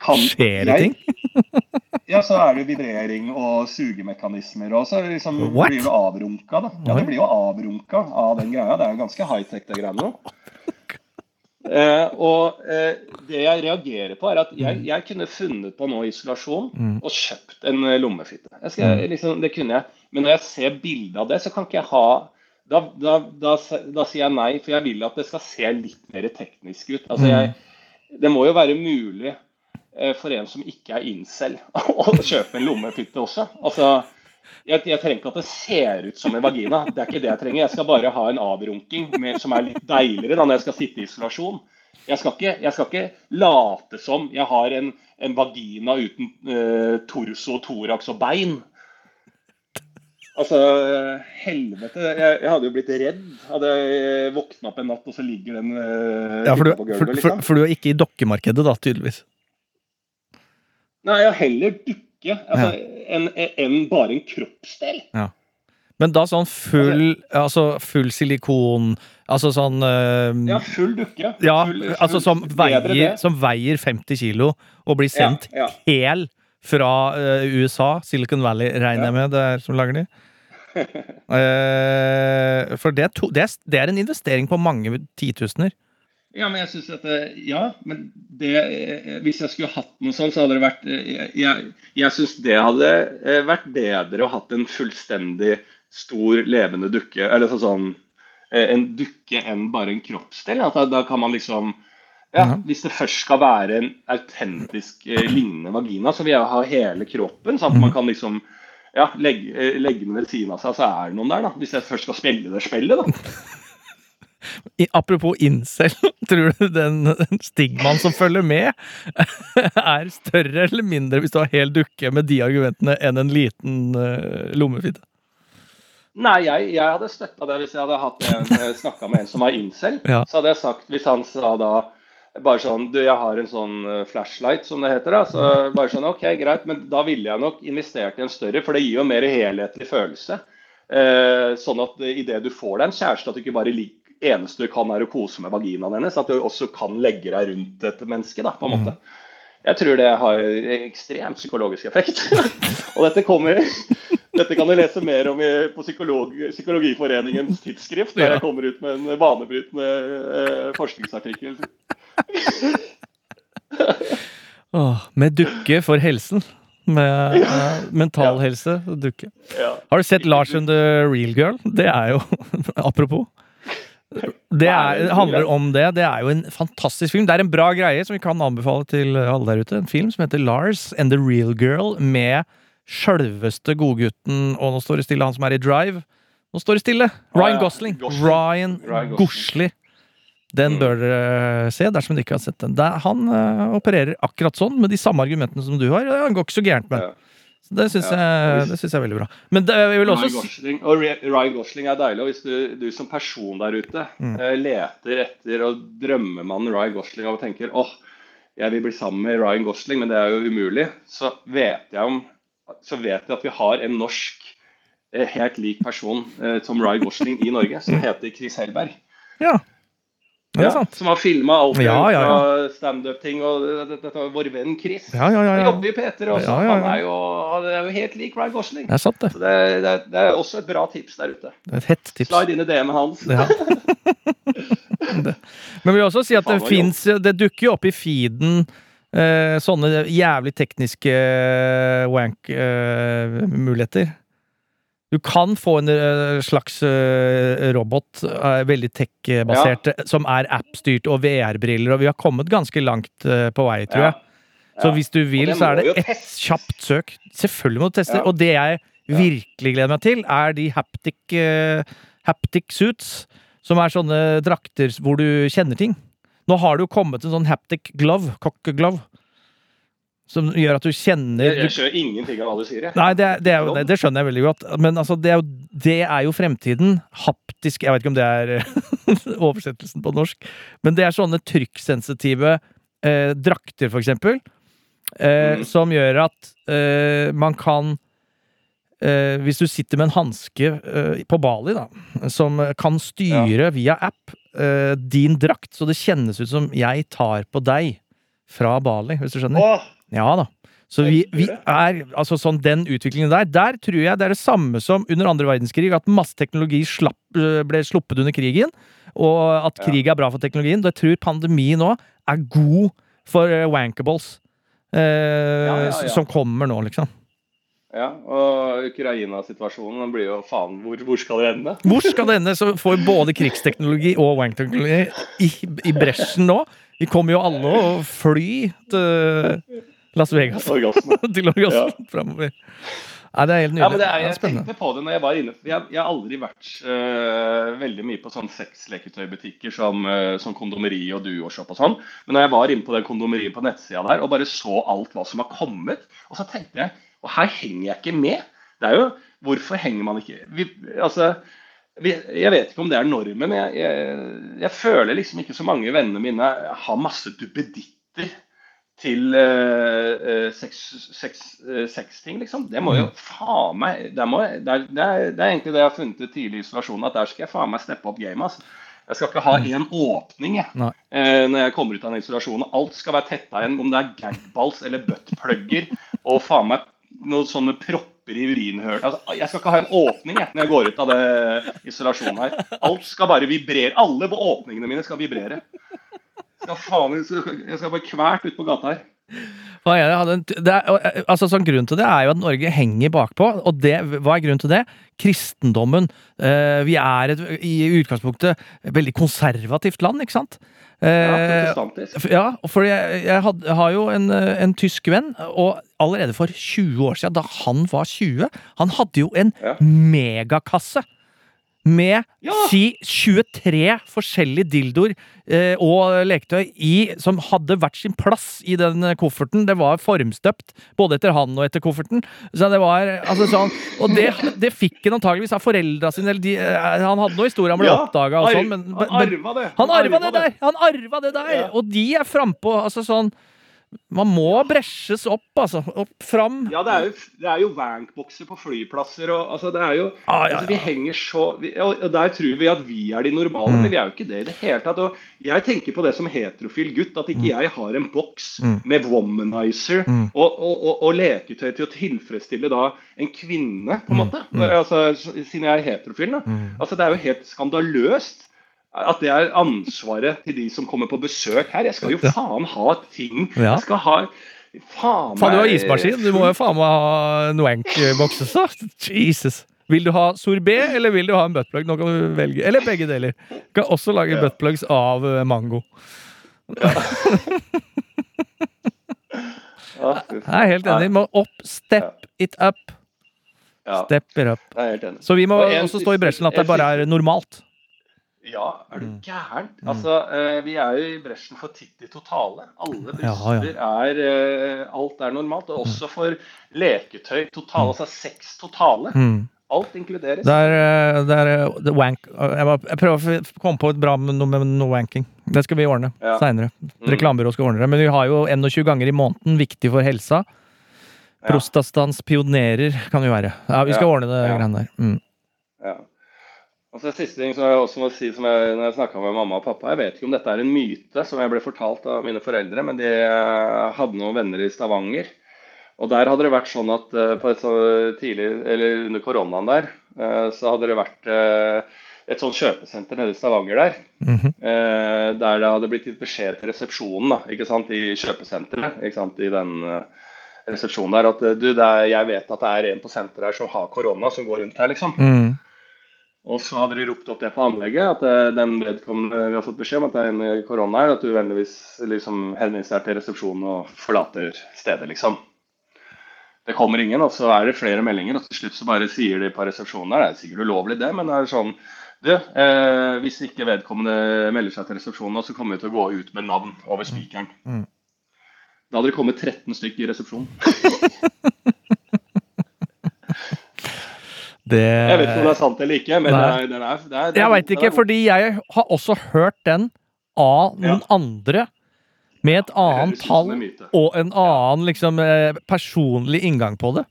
kan Skjer det ting? Ja, så er det vibrering og sugemekanismer, og så liksom blir du avrunka, da. Ja, du blir jo avrunka av den greia. Det er jo ganske high-tech, det greiene. Eh, og eh, det jeg reagerer på, er at jeg, jeg kunne funnet på nå isolasjon Mm. og kjøpt en eh, lommefitte. Skal, liksom, det kunne jeg. Men når jeg ser bilde av det, så kan ikke jeg ha da, da, da, da sier jeg nei, for jeg vil at det skal se litt mer teknisk ut. Altså jeg, det må jo være mulig eh, for en som ikke er incel, å kjøpe en lommefitte også. Altså, jeg, jeg trenger ikke at det ser ut som en vagina. Det er ikke det jeg trenger. Jeg skal bare ha en avrunking med, som er litt deiligere da når jeg skal sitte i isolasjon. Jeg skal ikke, jeg skal ikke late som jeg har en, en vagina uten eh, torso, thorax og bein. Altså, helvete. Jeg, jeg hadde jo blitt redd. Hadde jeg våkna opp en natt, og så ligger den uh, Ja, for du, på gulvet, for, for, for du er ikke i dokkemarkedet, da, tydeligvis. Nei, jeg har heller dukke altså, enn en bare en kroppsdel. Men da sånn full, altså full silikon Altså sånn eh, Ja, full dukke. ja, full, altså som veier, som veier 50 kilo og blir sendt Ja, ja. hel fra eh, USA, Silicon Valley, regner jeg med det er som lager de. uh, for det to, det, er, det er en investering på mange titusener. Ja, men jeg synes at Ja, men det eh, Hvis jeg skulle hatt noe sånt, så hadde det vært eh, Jeg, jeg syns det hadde eh, vært bedre å hatt en fullstendig stor, levende dukke. Eller sånn sånn eh, En dukke enn bare en kroppsdel. Da, da kan man liksom ja, Mhm. Hvis det først skal være en autentisk eh, lignende vagina, så vil jeg ha hele kroppen. Sånn at man kan liksom ja, legge, eh, legge den ved siden av seg, så er det noen der. da Hvis jeg først skal spille det spillet, da. I, apropos incel, tror du den stigmaen som følger med, er større eller mindre hvis du har hel dukke med de argumentene enn en liten uh, lommefitte? Nei, jeg, jeg hadde støtta det hvis jeg hadde eh, snakka med en som er incel. Ja. Så hadde jeg sagt, hvis han sa da bare sånn Du, jeg har en sånn eh, flashlight, som det heter. da, så bare sånn, ok, greit, Men da ville jeg nok investert i en større, for det gir jo mer helhetlig følelse. Eh, sånn at eh, idet du får deg en kjæreste, at du ikke bare lik, eneste du kan er å kose med vaginaen hennes. At du også kan legge deg rundt et menneske, da, på en måte. Jeg tror det har ekstrem psykologisk effekt. Og dette kommer dette kan du lese mer om på psykolog, Psykologiforeningens tidsskrift, der jeg kommer ut med en banebrytende eh, forskningsartikkel. Åh, med dukke for helsen. Med eh, mental helse og dukke. Ja. Har du sett Lars and the Real Girl? Det er jo Apropos. Det, er, handler om det. Det er jo en fantastisk film. Det er en bra greie som vi kan anbefale til alle der ute. En film som heter Lars and the Real Girl med sjølveste godgutten Og nå står det stille, han som er i Drive. Nå står det stille! Ryan. Gosling. Ryan. Gosling. Den Mm. bør dere se dersom dere ikke har sett den. Han eh, opererer akkurat sånn, med de samme argumentene som du har. Han går ikke så gærent med. Så det syns jeg, jeg er veldig bra. Men det, jeg vil også Ryan Gosling, og Ryan Gosling er deilig. og Hvis du, du som person der ute Mm. eh, leter etter og drømmer man Ryan Gosling og tenker åh, jeg vil bli sammen med Ryan Gosling, men det er jo umulig, så vet jeg om så vet jeg at vi har en norsk eh, helt lik person eh, som Ryan Gosling i Norge, som heter Chris Helberg. Ja. Ja, sant. som har filma alt Ja, ja, ja. fra standup-ting. og Dette har vår venn Chris. Ja, ja, ja, jobber i P3 også. Ja, ja, ja. Han er jo, han er jo helt lik Ryan Gosling. Det er sant, det. Så det, det, er- det er også et bra tips der ute. Det er et hett tips. Slide inn i DM-en hans. Ja. Det- Men vi vil også si at det finnes, Det dukker jo opp i feeden eh, sånne jævlig tekniske eh, wank-muligheter. Du kan få en eh, slags eh, robot, eh, veldig tech-basert, som er app-styrt og VR-briller, og vi har kommet ganske langt på vei, tror Ja. jeg. Så hvis du vil, så er det ett kjapt søk. Selvfølgelig må du teste. Ja. Og det jeg virkelig gleder meg til, er de haptic, haptic suits. Som er sånne drakter hvor du kjenner ting. Nå har det jo kommet en sånn haptic glove, cock-glove, som gjør at du kjenner Jeg, jeg skjønner ingenting av hva du sier. Jeg. Nei, det, det, er det, det skjønner jeg veldig godt. Men altså, det, er jo, det er jo fremtiden. Haptisk Jeg vet ikke om det er oversettelsen på norsk. Men det er sånne trykksensitive eh, drakter, for eksempel. Eh, Mm. Som gjør at eh, man kan eh, Hvis du sitter med en hanske eh, på Bali, da, som kan styre via app eh, din drakt, så det kjennes ut som jeg tar på deg fra Bali, hvis du skjønner? Åh, Ja da. Så vi, vi er Altså sånn den utviklingen der Der tror jeg det er det samme som under andre verdenskrig, at masse teknologi slapp, øh, ble sluppet under krigen, og at krig er bra for teknologien. Jeg tror pandemien nå er god for uh, wankables. eh, ja, ja. ja. Som kommer nå, liksom. ja, og Ukraina-situasjonen blir jo faen Hvor, hvor skal det ende? Hvor skal det ende? Så får både krigsteknologi og wankteknologi i, i bresjen nå. Vi kommer jo alle å fly til Las Vegas. Orgasme. til orgasmen Ja. framover. Nei, det er helt nydelig. Ja, men det er, jeg spennende. tenkte på det når jeg var inne Jeg, jeg har aldri vært uh, veldig mye på sånn sexleketøybutikker som, uh, som Kondomeri og Duoshop og sånn. Men når jeg var inne på den kondomeriet på nettsida der og bare så alt hva som har kommet, og så tenkte jeg Og her henger jeg ikke med. Det er jo Hvorfor henger man ikke vi, Altså vi, jeg vet ikke om det er normen. Jeg, jeg, jeg føler liksom ikke så mange vennene mine har masse duppeditter til uh, sexting, liksom. Det må jo faen meg det, må, det, er, det, er, det er egentlig det jeg har funnet ut tidlig i isolasjonen, at der skal jeg faen meg steppe opp gamet. Altså. Jeg skal ikke ha én åpning jeg, eh, når jeg kommer ut av den isolasjonen. Alt skal være tetta igjen, om det er gagballs eller buttplugger og faen meg noen sånne propper i urinhøl. Altså, jeg skal ikke ha en åpning jeg, når jeg går ut av det isolasjonen her. Alt skal bare vibrere. Alle åpningene mine skal vibrere. Faen, jeg skal, bare kvert ut på gata her. Er? En, det er, altså, sånn, grunnen til det er jo at Norge henger bakpå. Og det, hva er grunnen til det? Kristendommen. Eh, vi er et, i utgangspunktet et veldig konservativt land, ikke sant? Eh, ja, for jeg, jeg, had, har jo en, eh, en tysk venn, og allerede for 20 år siden, da han var 20, han hadde jo en Ja. megakasse med Ja. si 23 forskjellige dildoer eh, og leketøy i, som hadde hvert sin plass i den kofferten. Det var formstøpt, både etter han og etter kofferten. Så det var altså sånn Og det, det fikk han antageligvis av foreldra sine. Eller de, eh, han hadde noe historie han ble Ja, oppdaga og sånn, men, men, han arva det. han arva det der! Han arva det der! Ja. Og de er frampå. Altså sånn Man må bresjes opp, altså. Opp fram. Ja, det er jo, det er jo vankbokser på flyplasser og altså det er jo Ah, ja, altså, Vi henger så vi, Og der tror vi at vi er de normale, Mm. men vi er jo ikke det i det hele tatt. Og jeg tenker på det som heterofil gutt, at ikke jeg har en boks Mm. med womanizer Mm. og, og, og, og leketøy til å tilfredsstille da en kvinne, på en måte. Mm. Altså, siden jeg er heterofil. da. Altså, Det er jo helt skandaløst at det er ansvaret til de som kommer på besøk her. Jeg skal jo faen ha ting. Jeg skal ha Faen Faen, du har ismaskin. Du må jo faen meg ha Noank-bokses, da. Jesus. Vil du ha sorbet, eller vil du ha en buttplug? Nå kan du velge. Eller begge deler. Du kan også lage Ja. buttplugs av eh, mango. Ja, Jeg er helt enig. Må opp. Step it up. Ja, Step it up. Så vi må også stå i bresjen at det bare er normalt. Ja, er du Mm. Altså, eh, vi er jo i bresjen for titti totale. Alle Ja, ja. er eh, Alt er normalt. Og også for leketøy totale. Altså seks totale. Mm. Alt inkluderes. Det er, eh, det er wank jeg, må, jeg prøver å komme på et bra noe med no wanking. Det skal vi ordne Ja. seinere. Mm. Reklamebyrå skal ordne det. Men vi har jo 21 ganger i måneden. Viktig for helsa. Prostastans pionerer kan vi være. Ja, vi skal ordne det Ja. greiene der. Mm. Ja. Og så Siste ting som jeg også må si som jeg, når jeg snakka med mamma og pappa Jeg vet ikke om dette er en myte som jeg ble fortalt av mine foreldre, men de eh, hadde noen venner i Stavanger. Og der hadde det vært sånn at eh, på et så tidlig, eller under koronaen der, eh, så hadde det vært et sånt kjøpesenter nede i Stavanger der. Mm -hmm. Der det hadde blitt gitt beskjed til resepsjonen da, ikke sant, i kjøpesenteret. ikke sant, I den resepsjonen der at du, er, jeg vet at det er en på senteret her som har korona, som går rundt her, liksom. Mm. Og så hadde de ropt opp det på anlegget, at eh, den vedkommende vi har fått beskjed om at det er en korona her, at du vennligvis liksom henviser deg til resepsjonen og forlater stedet, liksom. Det kommer ingen, og så er det flere meldinger, og til slutt så bare sier de på resepsjonen der, det er sikkert ulovlig det, men det er sånn du, eh, hvis ikke vedkommende melder seg til resepsjonen, så kommer vi til å gå ut med navn over spikeren. Mm. Da hadde det kommet 13 stykk i resepsjonen. Det Jeg vet ikke om det er sant eller ikke, men det Nei. den er, det er, det Jeg veit ikke, fordi jeg har også hørt den av noen Ja. andre med et annet tall og en annen liksom eh, personlig inngang på det.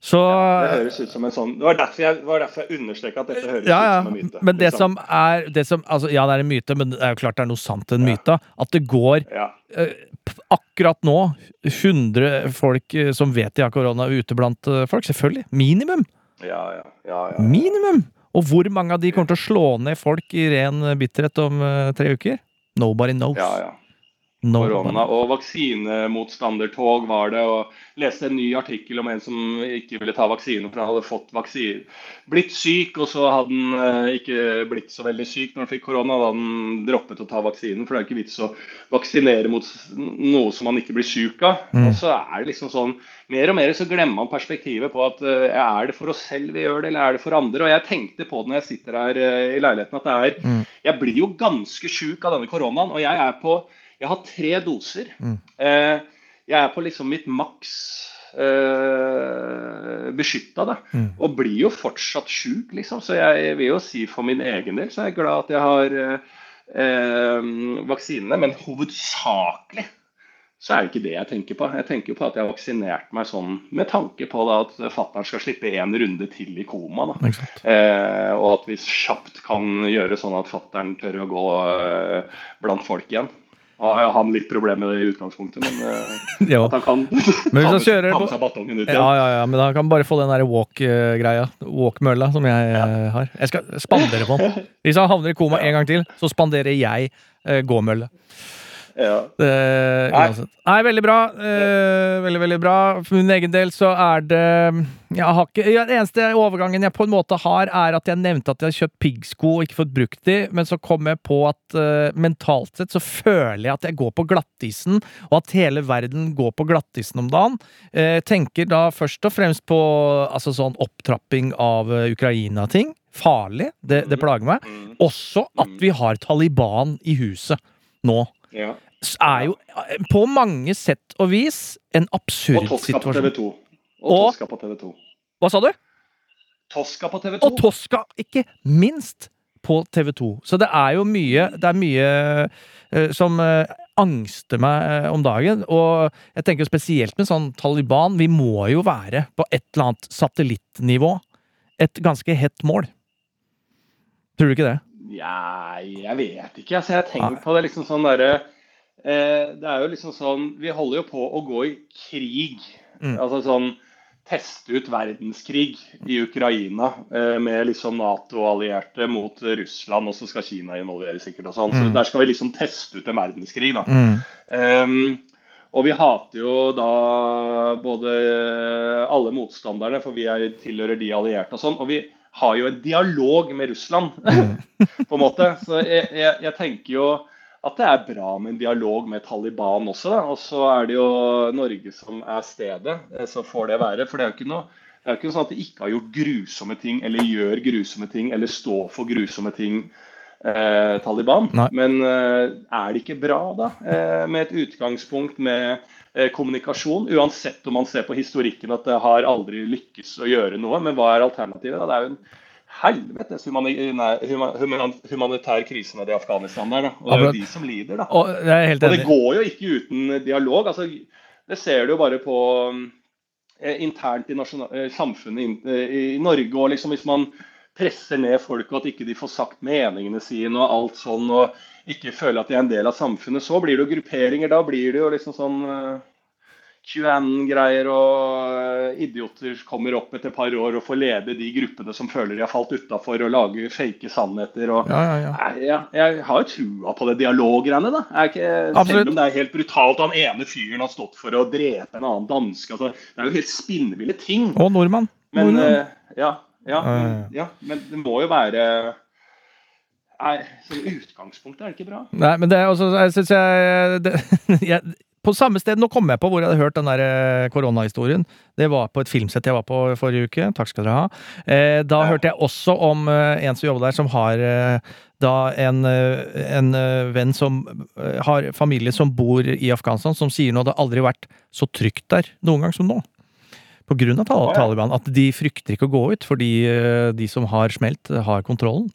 Så Det høres ut som en sånn Det var derfor jeg, var derfor jeg understreka at dette høres ja, ja. ut som en myte. Men det liksom. som er det som, altså, Ja, det er en myte, men det er jo klart det er noe sant i en Ja. myte. At det går Ja. eh, akkurat nå 100 folk eh, som vet de har korona, ute blant eh, folk. Selvfølgelig. Minimum. Ja, ja, ja, ja. Minimum! Og hvor mange av de kommer til å slå ned folk i ren bitterhet om eh, tre uker? Nobody knows. ja, ja. Korona og vaksinemotstandertog var det. og Leste en ny artikkel om en som ikke ville ta vaksine for han hadde fått vaksine, blitt syk, og så hadde han eh, ikke blitt så veldig syk når han fikk korona. Da hadde han droppet å ta vaksinen, for det er ikke vits å vaksinere mot noe som man ikke blir syk av. Mm. Og så er det liksom sånn Mer og mer så glemmer man perspektivet på at eh, er det for oss selv vi gjør det, eller er det for andre? Og jeg tenkte på det når jeg sitter her eh, i leiligheten, at det er Mm. Jeg blir jo ganske sjuk av denne koronaen, og jeg er på Jeg har tre doser. Mm. Eh, jeg er på liksom mitt maks eh, beskytta, da. Mm. Og blir jo fortsatt sjuk, liksom. Så jeg vil jo si for min egen del så er jeg glad at jeg har eh, eh, vaksinene. Men hovedsakelig så er det ikke det jeg tenker på. Jeg tenker på at jeg har vaksinert meg sånn med tanke på da at fatter'n skal slippe én runde til i koma. Eh, og at vi kjapt kan gjøre sånn at fattern tør å gå eh, blant folk igjen. Jeg har han litt problemer med det i utgangspunktet, men uh, at han kan Men han kjører ta med seg batongen ut Ja, igjen. ja, ja, men da kan han bare få den der walk-greia. Walk-mølla som jeg ja. har. Jeg skal spandere på den. Hvis han havner i koma en gang til, så spanderer jeg uh, gåmølle. Ja. Eh, Nei. Nei, veldig bra. Uh, veldig, veldig bra. For min egen del så er det jeg har ikke, Den eneste overgangen jeg på en måte har, er at jeg nevnte at jeg har kjøpt piggsko og ikke fått brukt de, men så kom jeg på at uh, mentalt sett så føler jeg at jeg går på glattisen, og at hele verden går på glattisen om dagen. Uh, tenker da først og fremst på altså sånn opptrapping av uh, Ukraina-ting. Farlig. Det, det plager meg. Mm. Også at vi har Taliban i huset nå ja. er jo på mange sett og vis en absurd situasjon. Og situasjon. TV 2. Og Og- Tosca på TV 2. Hva sa du? Tosca på TV 2. Og Tosca, ikke minst, på TV2. Så det er jo mye Det er mye uh, som uh, angster meg eh, om dagen. Og jeg tenker spesielt med sånn Taliban. Vi må jo være på et eller annet satellittnivå. Et ganske hett mål. Tror du ikke det? Ja, jeg vet ikke. Altså, jeg tenkt på det liksom sånn derre eh, Det er jo liksom sånn Vi holder jo på å gå i krig. Mm. Altså sånn Teste ut verdenskrig i Ukraina eh, med liksom Nato-allierte mot Russland, og så skal Kina involveres sikkert og sånn. Så Mm. der skal vi liksom teste ut en verdenskrig, da. Mm. Um, og vi hater jo da både alle motstanderne, for vi er, tilhører de allierte og sånn. Og vi har jo en dialog med Russland, på en måte. Så jeg, jeg, jeg tenker jo at det er bra med en dialog med Taliban også. Da. Og så er det jo Norge som er stedet, eh, så får det være. For det er jo ikke noe det er jo ikke sånn at de ikke har gjort grusomme ting, eller gjør grusomme ting, eller står for grusomme ting, eh, Taliban. Nei. Men eh, er det ikke bra, da? Eh, med et utgangspunkt med eh, kommunikasjon. Uansett om man ser på historikken at det har aldri lykkes å gjøre noe. Men hva er alternativet? da? Det er jo en helvetes humanitær krise nede i Afghanistan der. Da. Og det er jo de som lider, da. Og det går jo ikke uten dialog. altså Det ser du jo bare på eh, internt i eh, samfunnet eh, i Norge. og liksom Hvis man presser ned folk og at ikke de får sagt meningene sine og alt sånn, og ikke føler at de er en del av samfunnet, så blir det jo grupperinger. Da blir det jo liksom sånn QAnon-greier og eh, idioter kommer opp etter et par år og får lede de gruppene som føler de har falt utafor, og lage fake sannheter. og Ja, ja, ja. Jeg, jeg har jo trua på det dialoggreiene. da. Jeg ikke, Absolutt. selv om det er helt brutalt, han ene fyren har stått for å drepe en annen danske. Altså, det er jo helt spinnville ting. Og nordmann. Men Nordmann. eh, ja, Ja, Ja, men, ja, ja, men det må jo være Nei, Som utgangspunkt er det ikke bra. Nei, men det er også Jeg syns jeg, det, jeg På samme sted Nå kom jeg på hvor jeg hadde hørt den der eh, koronahistorien. Det var på et filmsett jeg var på forrige uke. Takk skal dere ha. Eh, da Ja. hørte jeg også om eh, en som jobber der, som har eh, da en, en venn som har familie som bor i Afghanistan, som sier nå det har aldri vært så trygt der noen gang som nå. På grunn av Tal- ja. Taliban. At de frykter ikke å gå ut, fordi eh, de som har smelt, har kontrollen.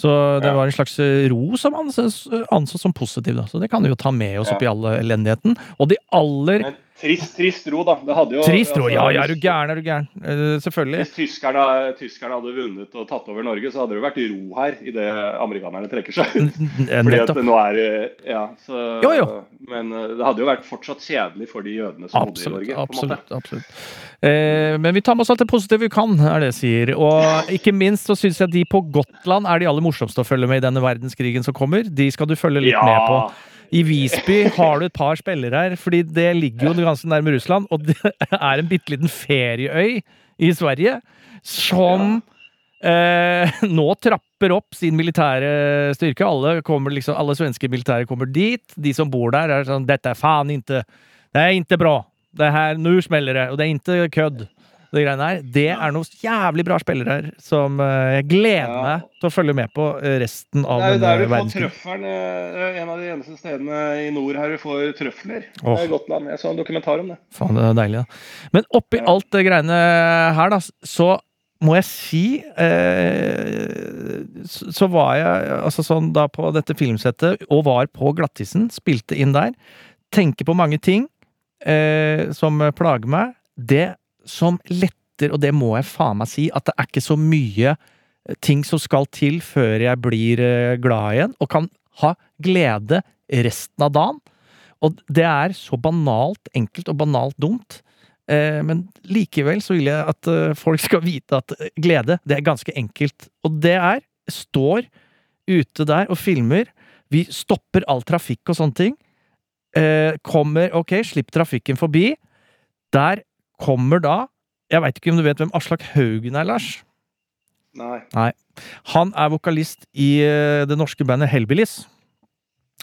Så det Ja. var en slags eh, ro som anses, ansås som positiv. Da. Så det kan vi jo ta med oss Ja. oppi all elendigheten. Og de aller Men trist, trist ro, da. Det hadde jo Trist ro! altså, Ja, ja, er du gæren, er du gæren. Uh, selvfølgelig. Hvis tyskerne, tyskerne hadde vunnet og tatt over Norge, så hadde det vært ro her idet amerikanerne trekker seg. N- Fordi at nå er Ja, så Jo, jo. Men eh, det hadde jo vært fortsatt kjedelig for de jødene som bodde i Norge. absolutt, absolutt. Uh, men vi tar med oss alt det positive vi kan, er det jeg sier. Og ikke minst så syns jeg de på Gotland er de aller morsomste å følge med i denne verdenskrigen som kommer. De skal du følge litt Ja. med på. I Visby har du et par spillere her, fordi det ligger jo ganske nærme Russland. Og det er en bitte liten ferieøy i Sverige som eh, nå trapper opp sin militære styrke. Alle, kommer liksom, alle svenske militære kommer dit. De som bor der, er sånn Dette er faen ikke Det er ikke bra. Det her, Nå smeller det, og det er ikke kødd. Det greiene her. Det er noen jævlig bra spillere her som eh, jeg gleder Ja. meg til å følge med på eh, resten av Det er jo der vi får trøffelen. eh, en av de eneste stedene i nord her vi får trøfler. Oh. Det er Gotland. Jeg så en dokumentar om det. Faen, det er deilig, da. Men oppi Ja. alt det greiene her, da, så må jeg si eh, så, så var jeg altså sånn da på dette filmsettet og var på Glattisen, spilte inn der. Tenker på mange ting eh, som plager meg. Det som letter, og det må jeg faen meg si, at det er ikke så mye ting som skal til før jeg blir eh, glad igjen, og kan ha glede resten av dagen. Og det er så banalt enkelt og banalt dumt. Eh, men likevel så vil jeg at eh, folk skal vite at eh, glede, det er ganske enkelt. Og det er Står ute der og filmer. Vi stopper all trafikk og sånne ting. Eh, kommer Ok, slipp trafikken forbi. Der kommer da Jeg veit ikke om du vet hvem Aslak Haugen er, Lars? Nei. Han er vokalist i eh, det norske bandet Hellbillies.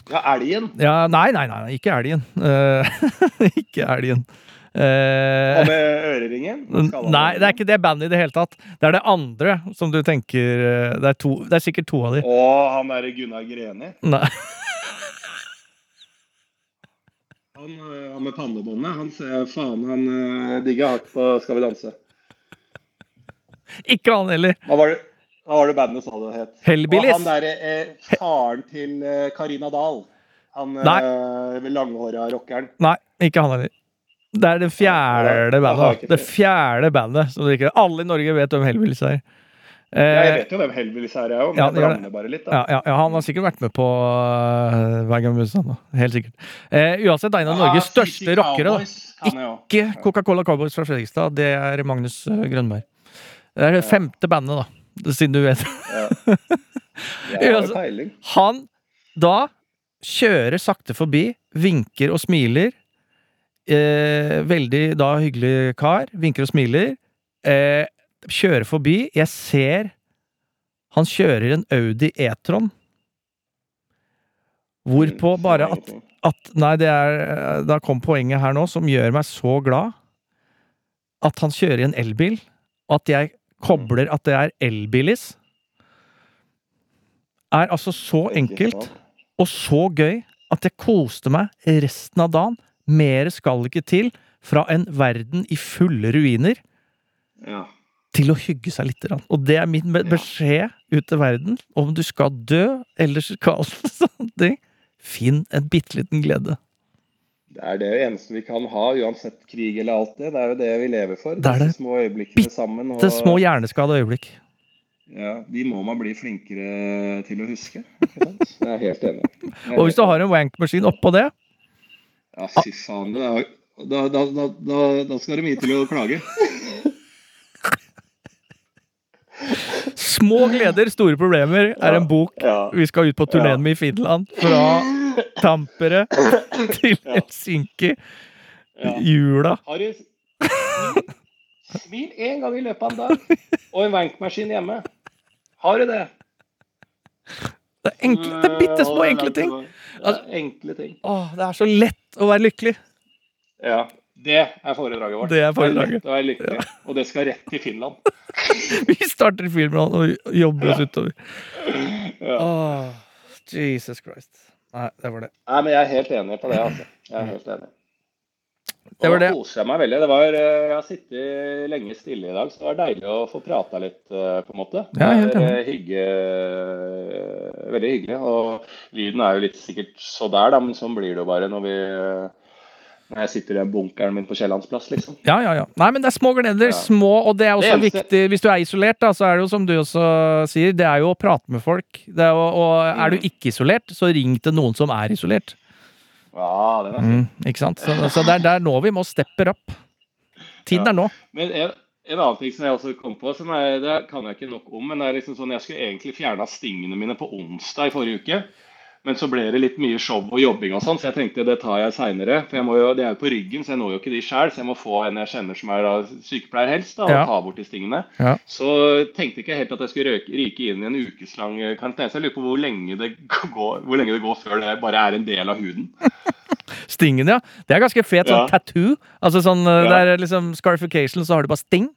Ja, elgen. Ja, nei, nei, nei, ikke elgen. Uh, ikke elgen. Uh, Og med øreringen? Nei, det er ikke det bandet i det hele tatt. Det er det andre som du tenker Det er, to, det er sikkert to av de. Å, han derre Gunnar Greni. Nei. Han, øh, han med pannebåndet, han ser faen han øh, digger hardt på Skal vi danse. Ikke han heller. Hva var det, hva var det bandet sa det het? Hellbillies. Og han derre eh, faren til eh, Karina Dahl. Han Nei. eh, langhåra rockeren. Nei, ikke han heller. Det er det fjerde bandet. Det fjerde bandet. Som ikke, alle i Norge vet hvem Hellbillies er. Ja, jeg Eh, vet jo hvem Hellbillies er, jeg òg, men Ja, jeg blander bare litt. da. ja, ja, han har sikkert vært med på uh, Hver gang musa nå. Helt sikkert. Eh, uansett, en av Norges største rockere. Ikke Coca-Cola Cowboys fra Fredrikstad, det er Magnus eh, Grønberg. Det er det femte bandet, da. Siden du vet. Altså- Han da kjører sakte forbi, vinker og smiler. Eh, veldig da hyggelig kar. Vinker og smiler. Eh, kjører forbi. Jeg ser han kjører en Audi E-tron. Hvorpå bare at, at Nei, det er Da kom poenget her nå, som gjør meg så glad. At han kjører en elbil, og at jeg kobler at det er elbilis. Er altså så enkelt og så gøy at jeg koste meg resten av dagen. Mere skal ikke til fra en verden i fulle ruiner Ja. Til å hygge seg litt. Og det er min beskjed ut til verden. Om du skal dø, eller skal sånne ting, finn en bitte liten glede. Det er det eneste vi kan ha, uansett krig eller alt det. Det er jo det vi lever for. Det er det. Små øyeblikkene sammen. Og, Det små hjerneskada øyeblikk. ja, de må man bli flinkere til å huske. Jeg er helt enig. Er Og hvis du har en wankmaskin oppå det, Ja, fy faen. Da, da, da, da, da skal det mye til å klage. Små gleder, store problemer, er en bok Ja. vi skal ut på turneen med i Finland. Fra Tampere til Helsinki. Jula. Smil én gang i løpet av en dag. Og en vankmaskin hjemme. Har du det? Det er, enkle, det er bitte små enkle ting. Ja, enkle ting. Å, det er så lett å være lykkelig. Ja. Det er foredraget vårt. Det er foredraget. Det er lykkelig. lykkelig. Og det skal rett til Finland. Vi starter i Finland og jobber oss utover. Ja. Oh, Jesus Christ. Nei, det var det. Nei, men jeg er helt enig på det, altså. Jeg er helt enig. Det var det. da koser jeg meg veldig. Det var, eh, jeg har sittet lenge stille i dag, så det var deilig å få prata litt, eh, på en måte. Ja, helt Det er, eh, hygge, veldig hyggelig. Og lyden er jo litt sikkert så der, da, men sånn blir det jo bare når vi når jeg sitter i den bunkeren min på Kiellandsplass, liksom. Ja, ja, ja. Nei, men det er små gleder. Ja. Små, og det er også Det viktig Hvis du er isolert, da, så er det jo som du også sier, det er jo å prate med folk. Det er jo, og er du Mm. ikke isolert, så ring til noen som er isolert. Ja, den er fin. Mm, ikke sant? Så, så det er der nå vi må steppe opp. Tiden Ja. er nå. Men en, en annen ting som jeg også kom på, som er, det kan jeg ikke nok om, men det er liksom sånn, jeg skulle egentlig fjerna stingene mine på onsdag i forrige uke. Men så ble det litt mye show og jobbing og sånn, så jeg tenkte det tar jeg seinere. For jeg må jo, det er jo på ryggen, så jeg når jo ikke de sjøl. Så jeg må få en jeg kjenner som er da sykepleier helst, da, og Ja. ta bort de stingene. Ja. Så tenkte ikke helt at jeg skulle røke, ryke inn i en ukeslang eh, karantene. Så jeg lurer på hvor lenge, det går, hvor lenge det går før det bare er en del av huden. Stingen, ja. Det er ganske fet sånn Ja. tattoo. Altså sånn Ja. Det er liksom scarification, så har du bare sting.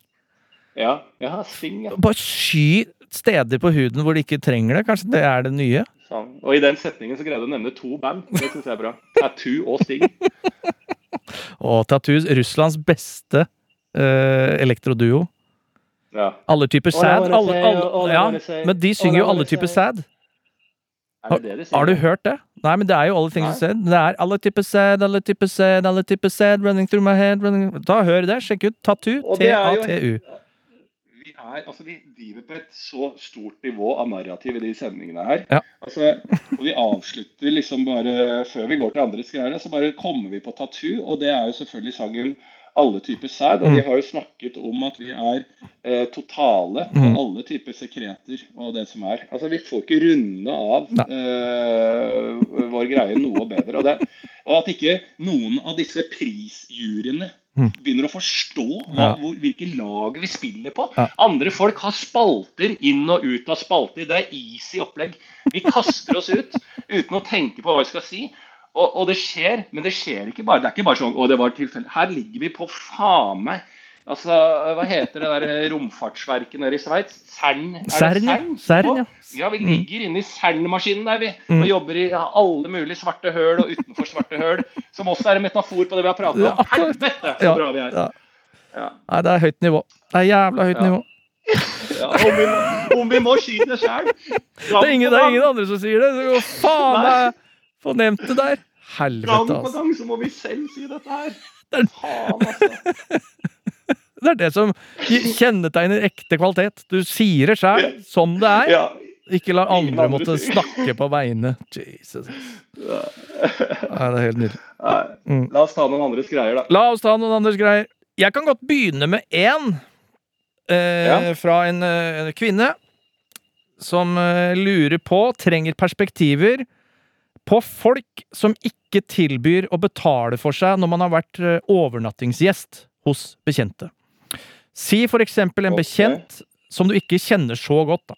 Ja, ja sting, ja. Bare sky steder på huden hvor de ikke trenger det. Kanskje det er det nye? Sånn. Og i den setningen så greide du å nevne to band. Det syns jeg er bra. Tattoo og Sting. Og tattoos. Russlands beste uh, elektroduo. Ja. Alle typer sad. Alle, alle, ja, men de synger jo alle typer sad. Det det de sier? Har du hørt det? Nei, men det er jo alle ting som said. Det er alle typer sad, alle typer sad, alle typer sad, running through my head running... Ta, hør det. Sjekk ut. Tattoo. T-A-T-U. Er, altså, vi driver på et så stort nivå av narrativ i de sendingene her. Ja. Altså, og vi avslutter liksom bare før vi går til andre greier, så bare kommer vi på tattoo, og det er jo selvfølgelig sangen alle typer sæd. Og Mm. vi har jo snakket om at vi er eh, totale på Mm. alle typer sekreter og det som er. Altså, vi får ikke runde av eh, vår greie noe bedre. Og, det, og at ikke noen av disse prisjuryene Mm. Begynner å forstå hva, Ja. hvor, hvilke lag vi spiller på. Ja. Andre folk har spalter inn og ut av spalter. Det er easy opplegg. Vi kaster oss ut uten å tenke på hva vi skal si. Og, og det skjer, men det skjer ikke bare. Det er ikke bare sånn å, det var tilfelle. Her ligger vi på faen meg Altså, hva heter det der romfartsverket nede i Sveits? Cern? Er Cern, ja. Cern? Cern, ja. Ja, vi ligger inne i Cern-maskinen der, vi. Mm. Og jobber i alle mulige svarte høl og utenfor svarte høl. Som også er en metafor på det vi har pratet om. Helvete, så bra vi er. ja. Ja. Nei, det er høyt nivå. Det er jævla høyt nivå. Ja, om, vi om vi må sky det sjøl. Det det er ingen andre som sier det. Så faen meg få det der. Helvete, altså. gang så må vi selv si dette her. Er- Faen, altså. Det er det som kjennetegner ekte kvalitet. Du sier det sjøl, som det er. Ja. Ikke la andre måtte snakke på vegne. Jesus. Nei, det er helt nydelig. Mm. La oss ta noen andres greier, da. La oss ta noen andres greier. Jeg kan godt begynne med én eh, Ja. fra en en, kvinne som eh, lurer på, trenger perspektiver på folk som ikke tilbyr å betale for seg når man har vært eh, overnattingsgjest hos bekjente. Si for eksempel en okay. bekjent som du ikke kjenner så godt. da.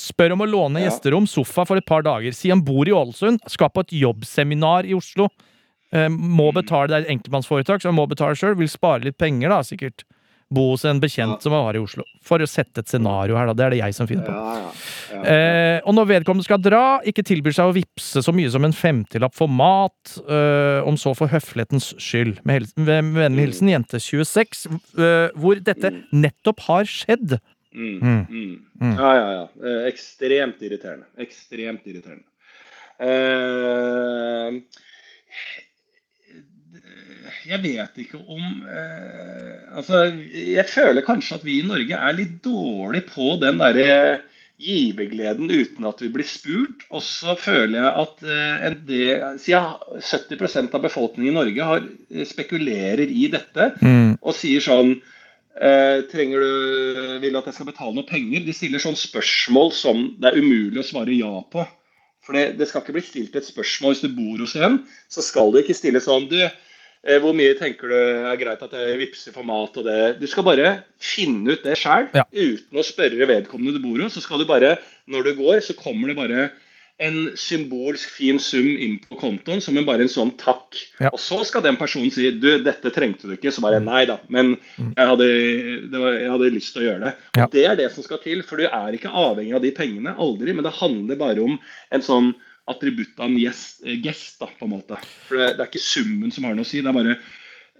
Spør om å låne Ja. gjesterom, sofa for et par dager. Si han bor i Ålesund, skal på et jobbseminar i Oslo. Eh, må betale, Det er et enkeltmannsforetak, så han må betale sjøl. Vil spare litt penger, da, sikkert. Bo hos en bekjent Ja. som var i Oslo. For å sette et scenario her, da. Det er det jeg som finner på. Ja, ja. Eh, og når vedkommende skal dra, ikke tilbyr seg å vippse så mye som en femtilapp for mat, eh, om så for høflighetens skyld. Med, helsen, med vennlig hilsen jente 26, eh, hvor dette nettopp har skjedd. Mm, Mm. mm. Mm. Ja, ja, ja. Eh, Ekstremt irriterende. Ekstremt irriterende. Eh, jeg vet ikke om eh, Altså, jeg føler kanskje at vi i Norge er litt dårlig på den derre givergleden uten at vi blir spurt. Og så føler jeg at eh, en del, siden 70% av befolkningen i Norge har, eh, spekulerer i dette og sier sånn eh, Trenger du Vil du at jeg skal betale noe penger? De stiller sånn spørsmål som det er umulig å svare ja på. For det, det skal ikke bli stilt et spørsmål hvis du bor hos en. Så skal du ikke stille sånn Du, Eh, Hvor mye tenker du er greit at jeg vippser for mat og det? Du skal bare finne ut det sjøl, Ja. uten å spørre vedkommende du bor hos. Så skal du bare, når du går, så kommer det bare en symbolsk fin sum inn på kontoen som en bare en sånn takk. Ja. Og så skal den personen si du, dette trengte du ikke. Så bare nei da, men jeg hadde, det var, jeg hadde lyst til å gjøre det. Og Mm. Det er det som skal til, for du er ikke avhengig av de pengene. Aldri. Men det handler bare om en sånn attributt av en gest, eh, gest da, på en måte. For det, det er ikke summen som har noe å si, det er bare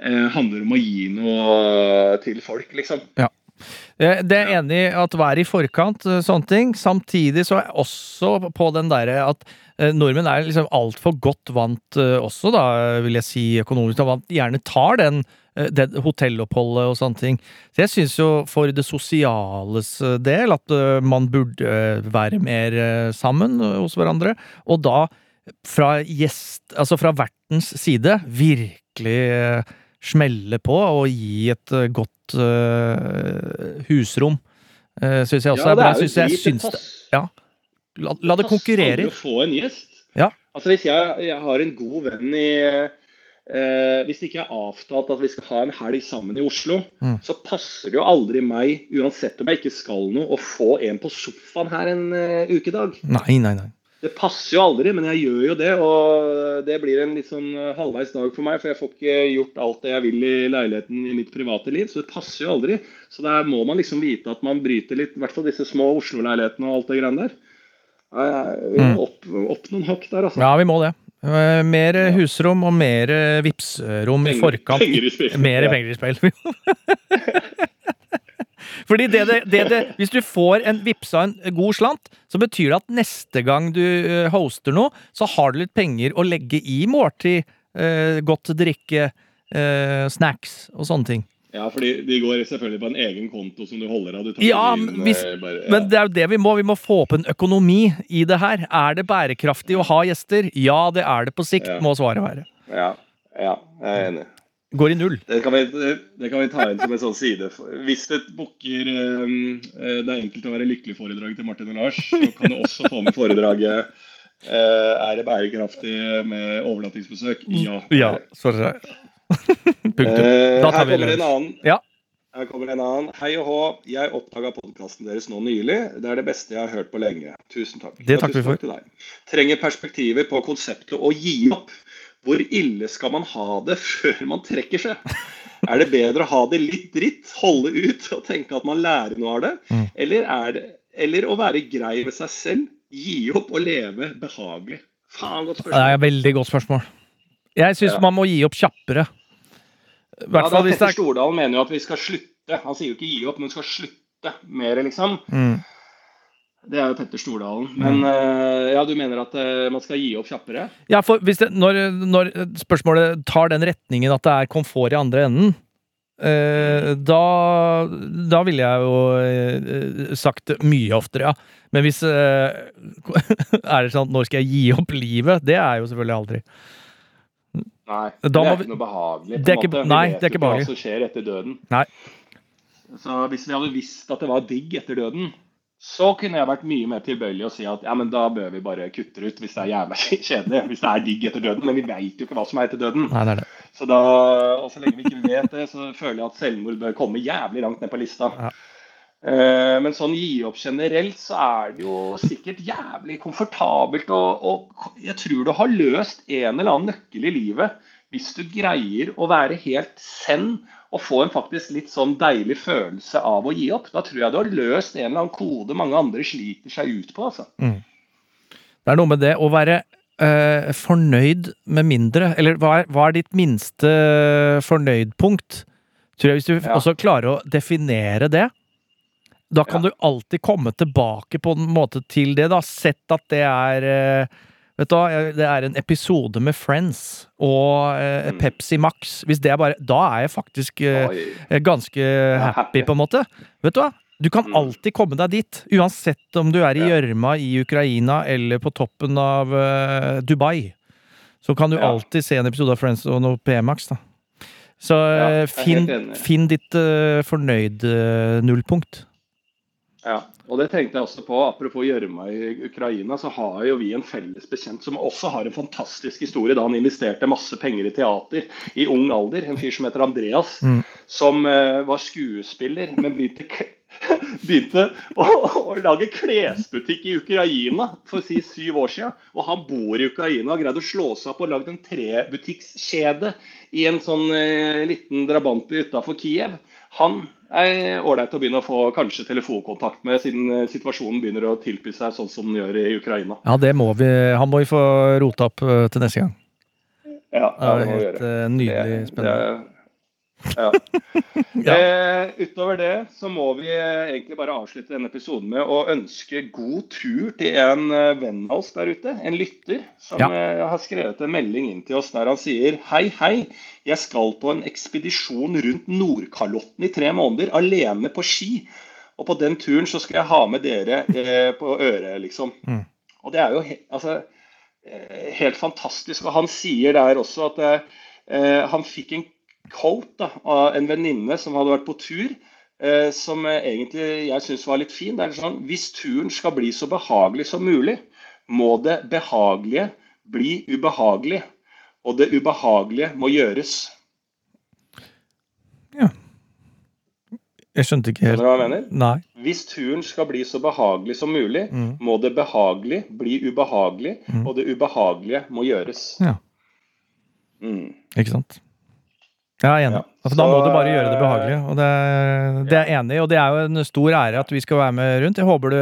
eh, handler om å gi noe til folk, liksom. Eh, Det er enig at være i forkant, eh, sånne ting. Samtidig så er jeg også på den derre at eh, nordmenn er liksom altfor godt vant eh, også, da, vil jeg si, økonomisk, og vant, gjerne tar den, den hotelloppholdet og sånne ting. Så jeg syns jo for det sosiales eh, del at eh, man burde eh, være mer eh, sammen eh, hos hverandre, og da fra gjest, altså fra vertens side, virkelig eh, smelle på og gi et eh, godt eh, husrom. Uh, syns jeg også er bra. Syns, jeg syns det, ja. La, la det konkurrere. å få en gjest. Ja. Altså Hvis jeg, jeg har en god venn i eh, Hvis det ikke er avtalt at vi skal ha en helg sammen i Oslo, Mm. så passer det jo aldri meg, uansett om jeg ikke skal noe, å få en på sofaen her en uh, ukedag. Nei, nei, nei. Det passer jo aldri, men jeg gjør jo det. Og det blir en litt sånn eh, halvveis dag for meg, for jeg får ikke gjort alt det jeg vil i leiligheten i mitt private liv. Så det passer jo aldri. Så der må man liksom vite at man bryter litt, i hvert fall disse små Oslo-leilighetene og alt det greiene der. Vi må opp, opp noen hakk der, altså. Ja, vi må det. Eh, Mer husrom og mer vipsrom i forkant. penger i spill. Mer penger i spill. Fordi det, det, det, det, Hvis du får en vippsa en god slant, så betyr det at neste gang du eh, hoster noe, så har du litt penger å legge i måltid, eh, godt drikke, eh, snacks og sånne ting. Ja, fordi de går selvfølgelig på en egen konto som du holder av. Du tar Ja, men inn, hvis- eh, bare, ja. Men det er jo det vi må. Vi må få opp en økonomi i det her. Er det bærekraftig å ha gjester? Ja, det er det på sikt, Ja. må svaret være. ja, ja, jeg er enig. Går i null. Det kan, vi, det kan vi ta inn som en sånn side. Hvis det booker eh, Det er enkelt å være lykkelig-foredrag til Martin og Lars, så kan du også få med foredraget eh, Er det bærekraftig med overnattingsbesøk? Ja. Ja, sorry. Punktum. Eh, Da tar her vi kommer det en annen. Ja. Her kommer en annen. Hei og hå, jeg oppdaga podkasten deres nå nylig. Det er det beste jeg har hørt på lenge. Tusen takk. Det takker vi for. Trenger perspektiver på konseptet å gi opp. Hvor ille skal man ha det før man trekker seg? Er det bedre å ha det litt dritt, holde ut og tenke at man lærer noe av det? Mm. Eller, er det, eller å være grei med seg selv, gi opp og leve behagelig? Faen, godt spørsmål. Det er et veldig godt spørsmål. Jeg syns Ja. man må gi opp kjappere. I Ja, Petter er Stordalen mener jo at vi skal slutte. Han sier jo ikke gi opp, men skal slutte mer, liksom. mm. Det er jo Petter Stordalen. Men eh, ja, du mener at eh, man skal gi opp kjappere? Ja, for hvis det, når, når spørsmålet tar den retningen at det er komfort i andre enden, eh, da, da ville jeg jo eh, sagt mye oftere, ja. Men hvis eh, Er det sånn at når skal jeg gi opp livet? Det er jo selvfølgelig aldri. Nei. Det er ikke noe behagelig. på Det er ikke-. Nei, det er ikke behagelig. Hva som skjer etter døden. Nei. Så hvis vi hadde visst at det var digg etter døden, så kunne jeg vært mye mer tilbøyelig å si at ja, men da bør vi bare kutte ut hvis det er jævla kjedelig. Hvis det er digg etter døden. Men vi veit jo ikke hva som er etter døden. Nei, det er det. Så da, og så lenge vi ikke vet det, så føler jeg at selvmord bør komme jævlig langt ned på lista. Ja. Eh, men sånn gi opp generelt, så er det jo sikkert jævlig komfortabelt. Og, og jeg tror du har løst en eller annen nøkkel i livet hvis du greier å være helt zen og få en faktisk litt sånn deilig følelse av å gi opp. Da tror jeg du har løst en eller annen kode mange andre sliter seg ut på. altså. Det er noe med det å være øh, fornøyd med mindre. Eller hva er, hva er ditt minste fornøydpunkt? Tror jeg Hvis du Ja. også klarer å definere det, da kan Ja. du alltid komme tilbake på en måte til det. da Sett at det er eh, Vet du hva, det er en episode med Friends og eh, Mm. Pepsi Max. Hvis det er bare Da er jeg faktisk eh, ganske happy, på en måte. Vet du hva? Du kan Mm. alltid komme deg dit, uansett om du er i gjørma i Ukraina eller på toppen av eh, Dubai. Så kan du alltid se en episode av Friends og noe PMAX, da. Så eh, finn, finn ditt uh, fornøyd-nullpunkt. Ja. Og det tenkte jeg også på, Apropos gjørma i Ukraina, så har jo vi en felles bekjent som også har en fantastisk historie da han investerte masse penger i teater i ung alder. En fyr som heter Andreas, Mm. som uh, var skuespiller, men begynte, begynte å, å lage klesbutikk i Ukraina for si syv år siden. Og han bor i Ukraina og har greid å slå seg opp og lagd en trebutikkskjede i en sånn eh, liten drabantby utafor Kiev. Han er ålreit å begynne å få kanskje telefonkontakt med, siden eh, situasjonen begynner å tilby seg sånn som den gjør i Ukraina. Ja, det må vi Han må vi få rota opp eh, til neste gang. Ja, det det må vi er helt eh, nydelig spennende. det- ja. Ja. Eh, utover det så må vi eh, egentlig bare avslutte denne episoden med å ønske god tur til en eh, venn av oss der ute. En lytter som Ja. eh, har skrevet en melding inn til oss der han sier Hei, hei. Jeg skal på en ekspedisjon rundt Nordkalotten i tre måneder alene på ski. Og på den turen så skal jeg ha med dere eh, på øret, liksom. Mm. Og det er jo he altså, eh, helt fantastisk. Og han sier der også at han fikk en quote da, av en venninne som hadde vært på tur, eh, som egentlig jeg syns var litt fin. Det er sånn Hvis turen skal bli så behagelig som mulig, må det behagelige bli ubehagelig. Og det ubehagelige må gjøres. Ja. Jeg skjønte ikke helt hva jeg mener? Nei. Hvis turen skal bli så behagelig som mulig, Mm. må det behagelige bli ubehagelig, Mm. og det ubehagelige må gjøres. Ja. Mm. Ikke sant? Jeg er enig. Ja. Altså, da må du bare gjøre det behagelig. Og det, det er jeg enig i, og det er jo en stor ære at vi skal være med rundt. Jeg håper du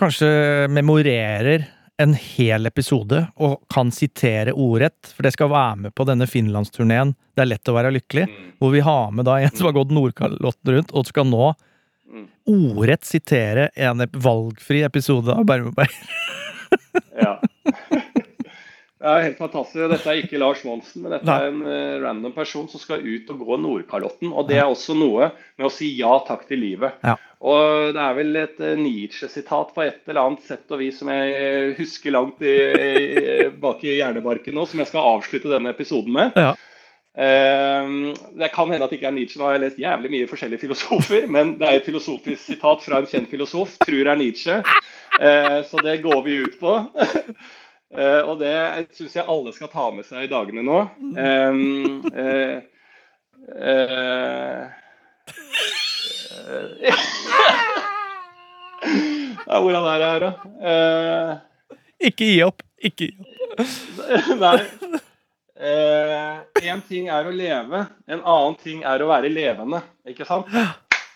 kanskje memorerer en hel episode og kan sitere ordrett, for det skal være med på denne finlandsturneen. Det er lett å være lykkelig, Mm. hvor vi har med da en som har gått Nordkalotten rundt, og skal nå Mm. ordrett sitere en valgfri episode av Bermeberg. Ja. Det er helt fantastisk. Dette er ikke Lars Monsen, men dette er en eh, random person som skal ut og gå Nordkalotten. Og det er også noe med å si ja takk til livet. Ja. Og det er vel et eh, Nietzsche-sitat på et eller annet sett og vis som jeg eh, husker langt i, i, bak i hjernebarken nå, som jeg skal avslutte denne episoden med. Ja. Uh, det kan hende at det ikke er Nietzsche, nå har jeg lest jævlig mye forskjellige filosofer, men det er et filosofisk sitat fra en kjent filosof, tror er Nietzsche, uh, så det går vi ut på. Eh, og det syns jeg alle skal ta med seg i dagene nå. Um, ja, hvordan er det her, da? Uh, Ikke gi opp! Ikke gi opp. Nei. Én ting er å leve, en annen ting er å være levende. Ikke sant?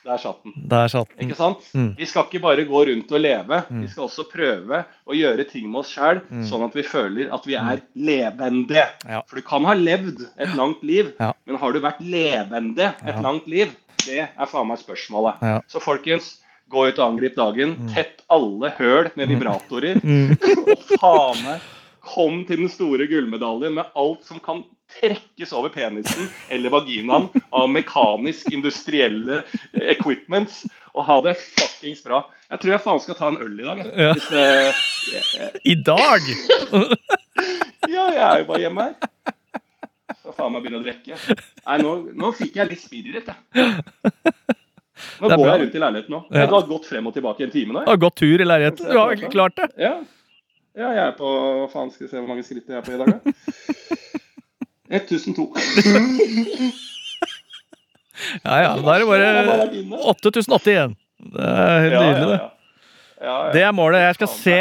Der satt den. Der satt den. Ikke sant? Mm. Vi skal ikke bare gå rundt og leve, Mm. vi skal også prøve å gjøre ting med oss sjøl, Mm. sånn at vi føler at vi er levende. Ja. For du kan ha levd et langt liv, Ja. men har du vært levende et Ja. langt liv? Det er faen meg spørsmålet. Så folkens, gå ut og angrip dagen. Mm. Tett alle høl med vibratorer. Mm. Og faen meg, kom til den store gullmedaljen med alt som kan trekkes over penisen eller vaginaen av mekanisk industrielle equipments, og ha det fuckings bra. Jeg tror jeg faen skal ta en øl i dag. jeg. Ja. Det, I dag! ja, jeg er jo bare hjemme her. Så faen meg begynne å drikke. Nei, nå, nå fikk jeg litt spirit, jeg. Nå går bra. jeg rundt i leiligheten nå. Ja. Du har gått frem og tilbake i en time nå. Du har gått tur i leiligheten. Du har klart det. Ja. ja, jeg er på faen skal vi se hvor mange skritt jeg er på i dag, da? 1002. Ja, ja. Da er det bare 8080 igjen. Det er helt nydelig, det. Det er målet. Jeg skal se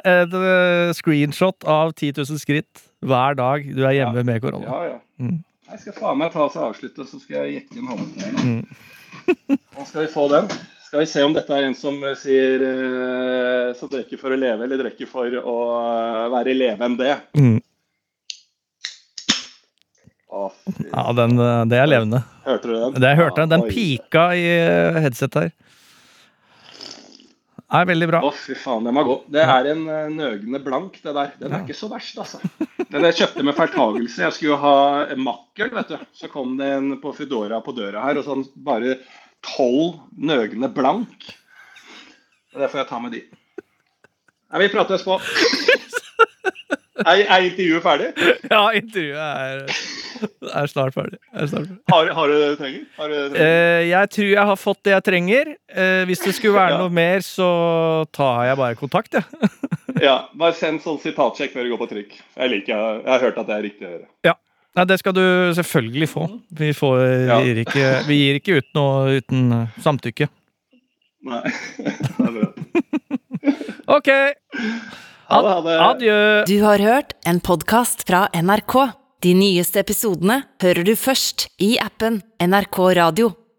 et eh, screenshot av 10 000 skritt hver dag du er hjemme med korona. Ja, ja. Mm. Jeg skal faen meg ta oss og avslutte, så skal jeg jekke en halvtime. Mm. Nå skal vi få den. Skal vi se om dette er en som eh, sier eh, som drikker for å leve, eller drikker for å eh, være levende. Mm. Fy. Ja, den, eh, det er levende. Hørte du den? Det jeg hørte, den oi. pika i eh, headsetet her. Er veldig bra. Å, fy faen, den var god. Det er en eh, nøgne blank, det der. Den er ikke så verst, altså. Den jeg kjøpte med feiltagelse. Jeg skulle jo ha makkel, vet du. Så kom det en på Foodora på døra her, og sånn bare tolv nøgne blank. Det får jeg ta med de. Nei, vi prates på. Er, er intervjuet ferdig? Ja, intervjuet er, er snart ferdig. Er snart ferdig. Har, har du det du trenger? Har du det du trenger? Uh, jeg tror jeg har fått det jeg trenger. Uh, hvis det skulle være Ja. noe mer, så tar jeg bare kontakt, jeg. Ja, Bare send sånn sitatsjekk før du går på trykk. Jeg liker, jeg har hørt at det er riktig å gjøre. Nei, det skal du selvfølgelig få. Vi, får, Ja. gir, ikke, vi gir ikke ut noe uten eh, samtykke. Nei, det er bra. OK. Ha det, ha det. Adjø. Du har hørt en podkast fra NRK. De nyeste episodene hører du først i appen NRK Radio.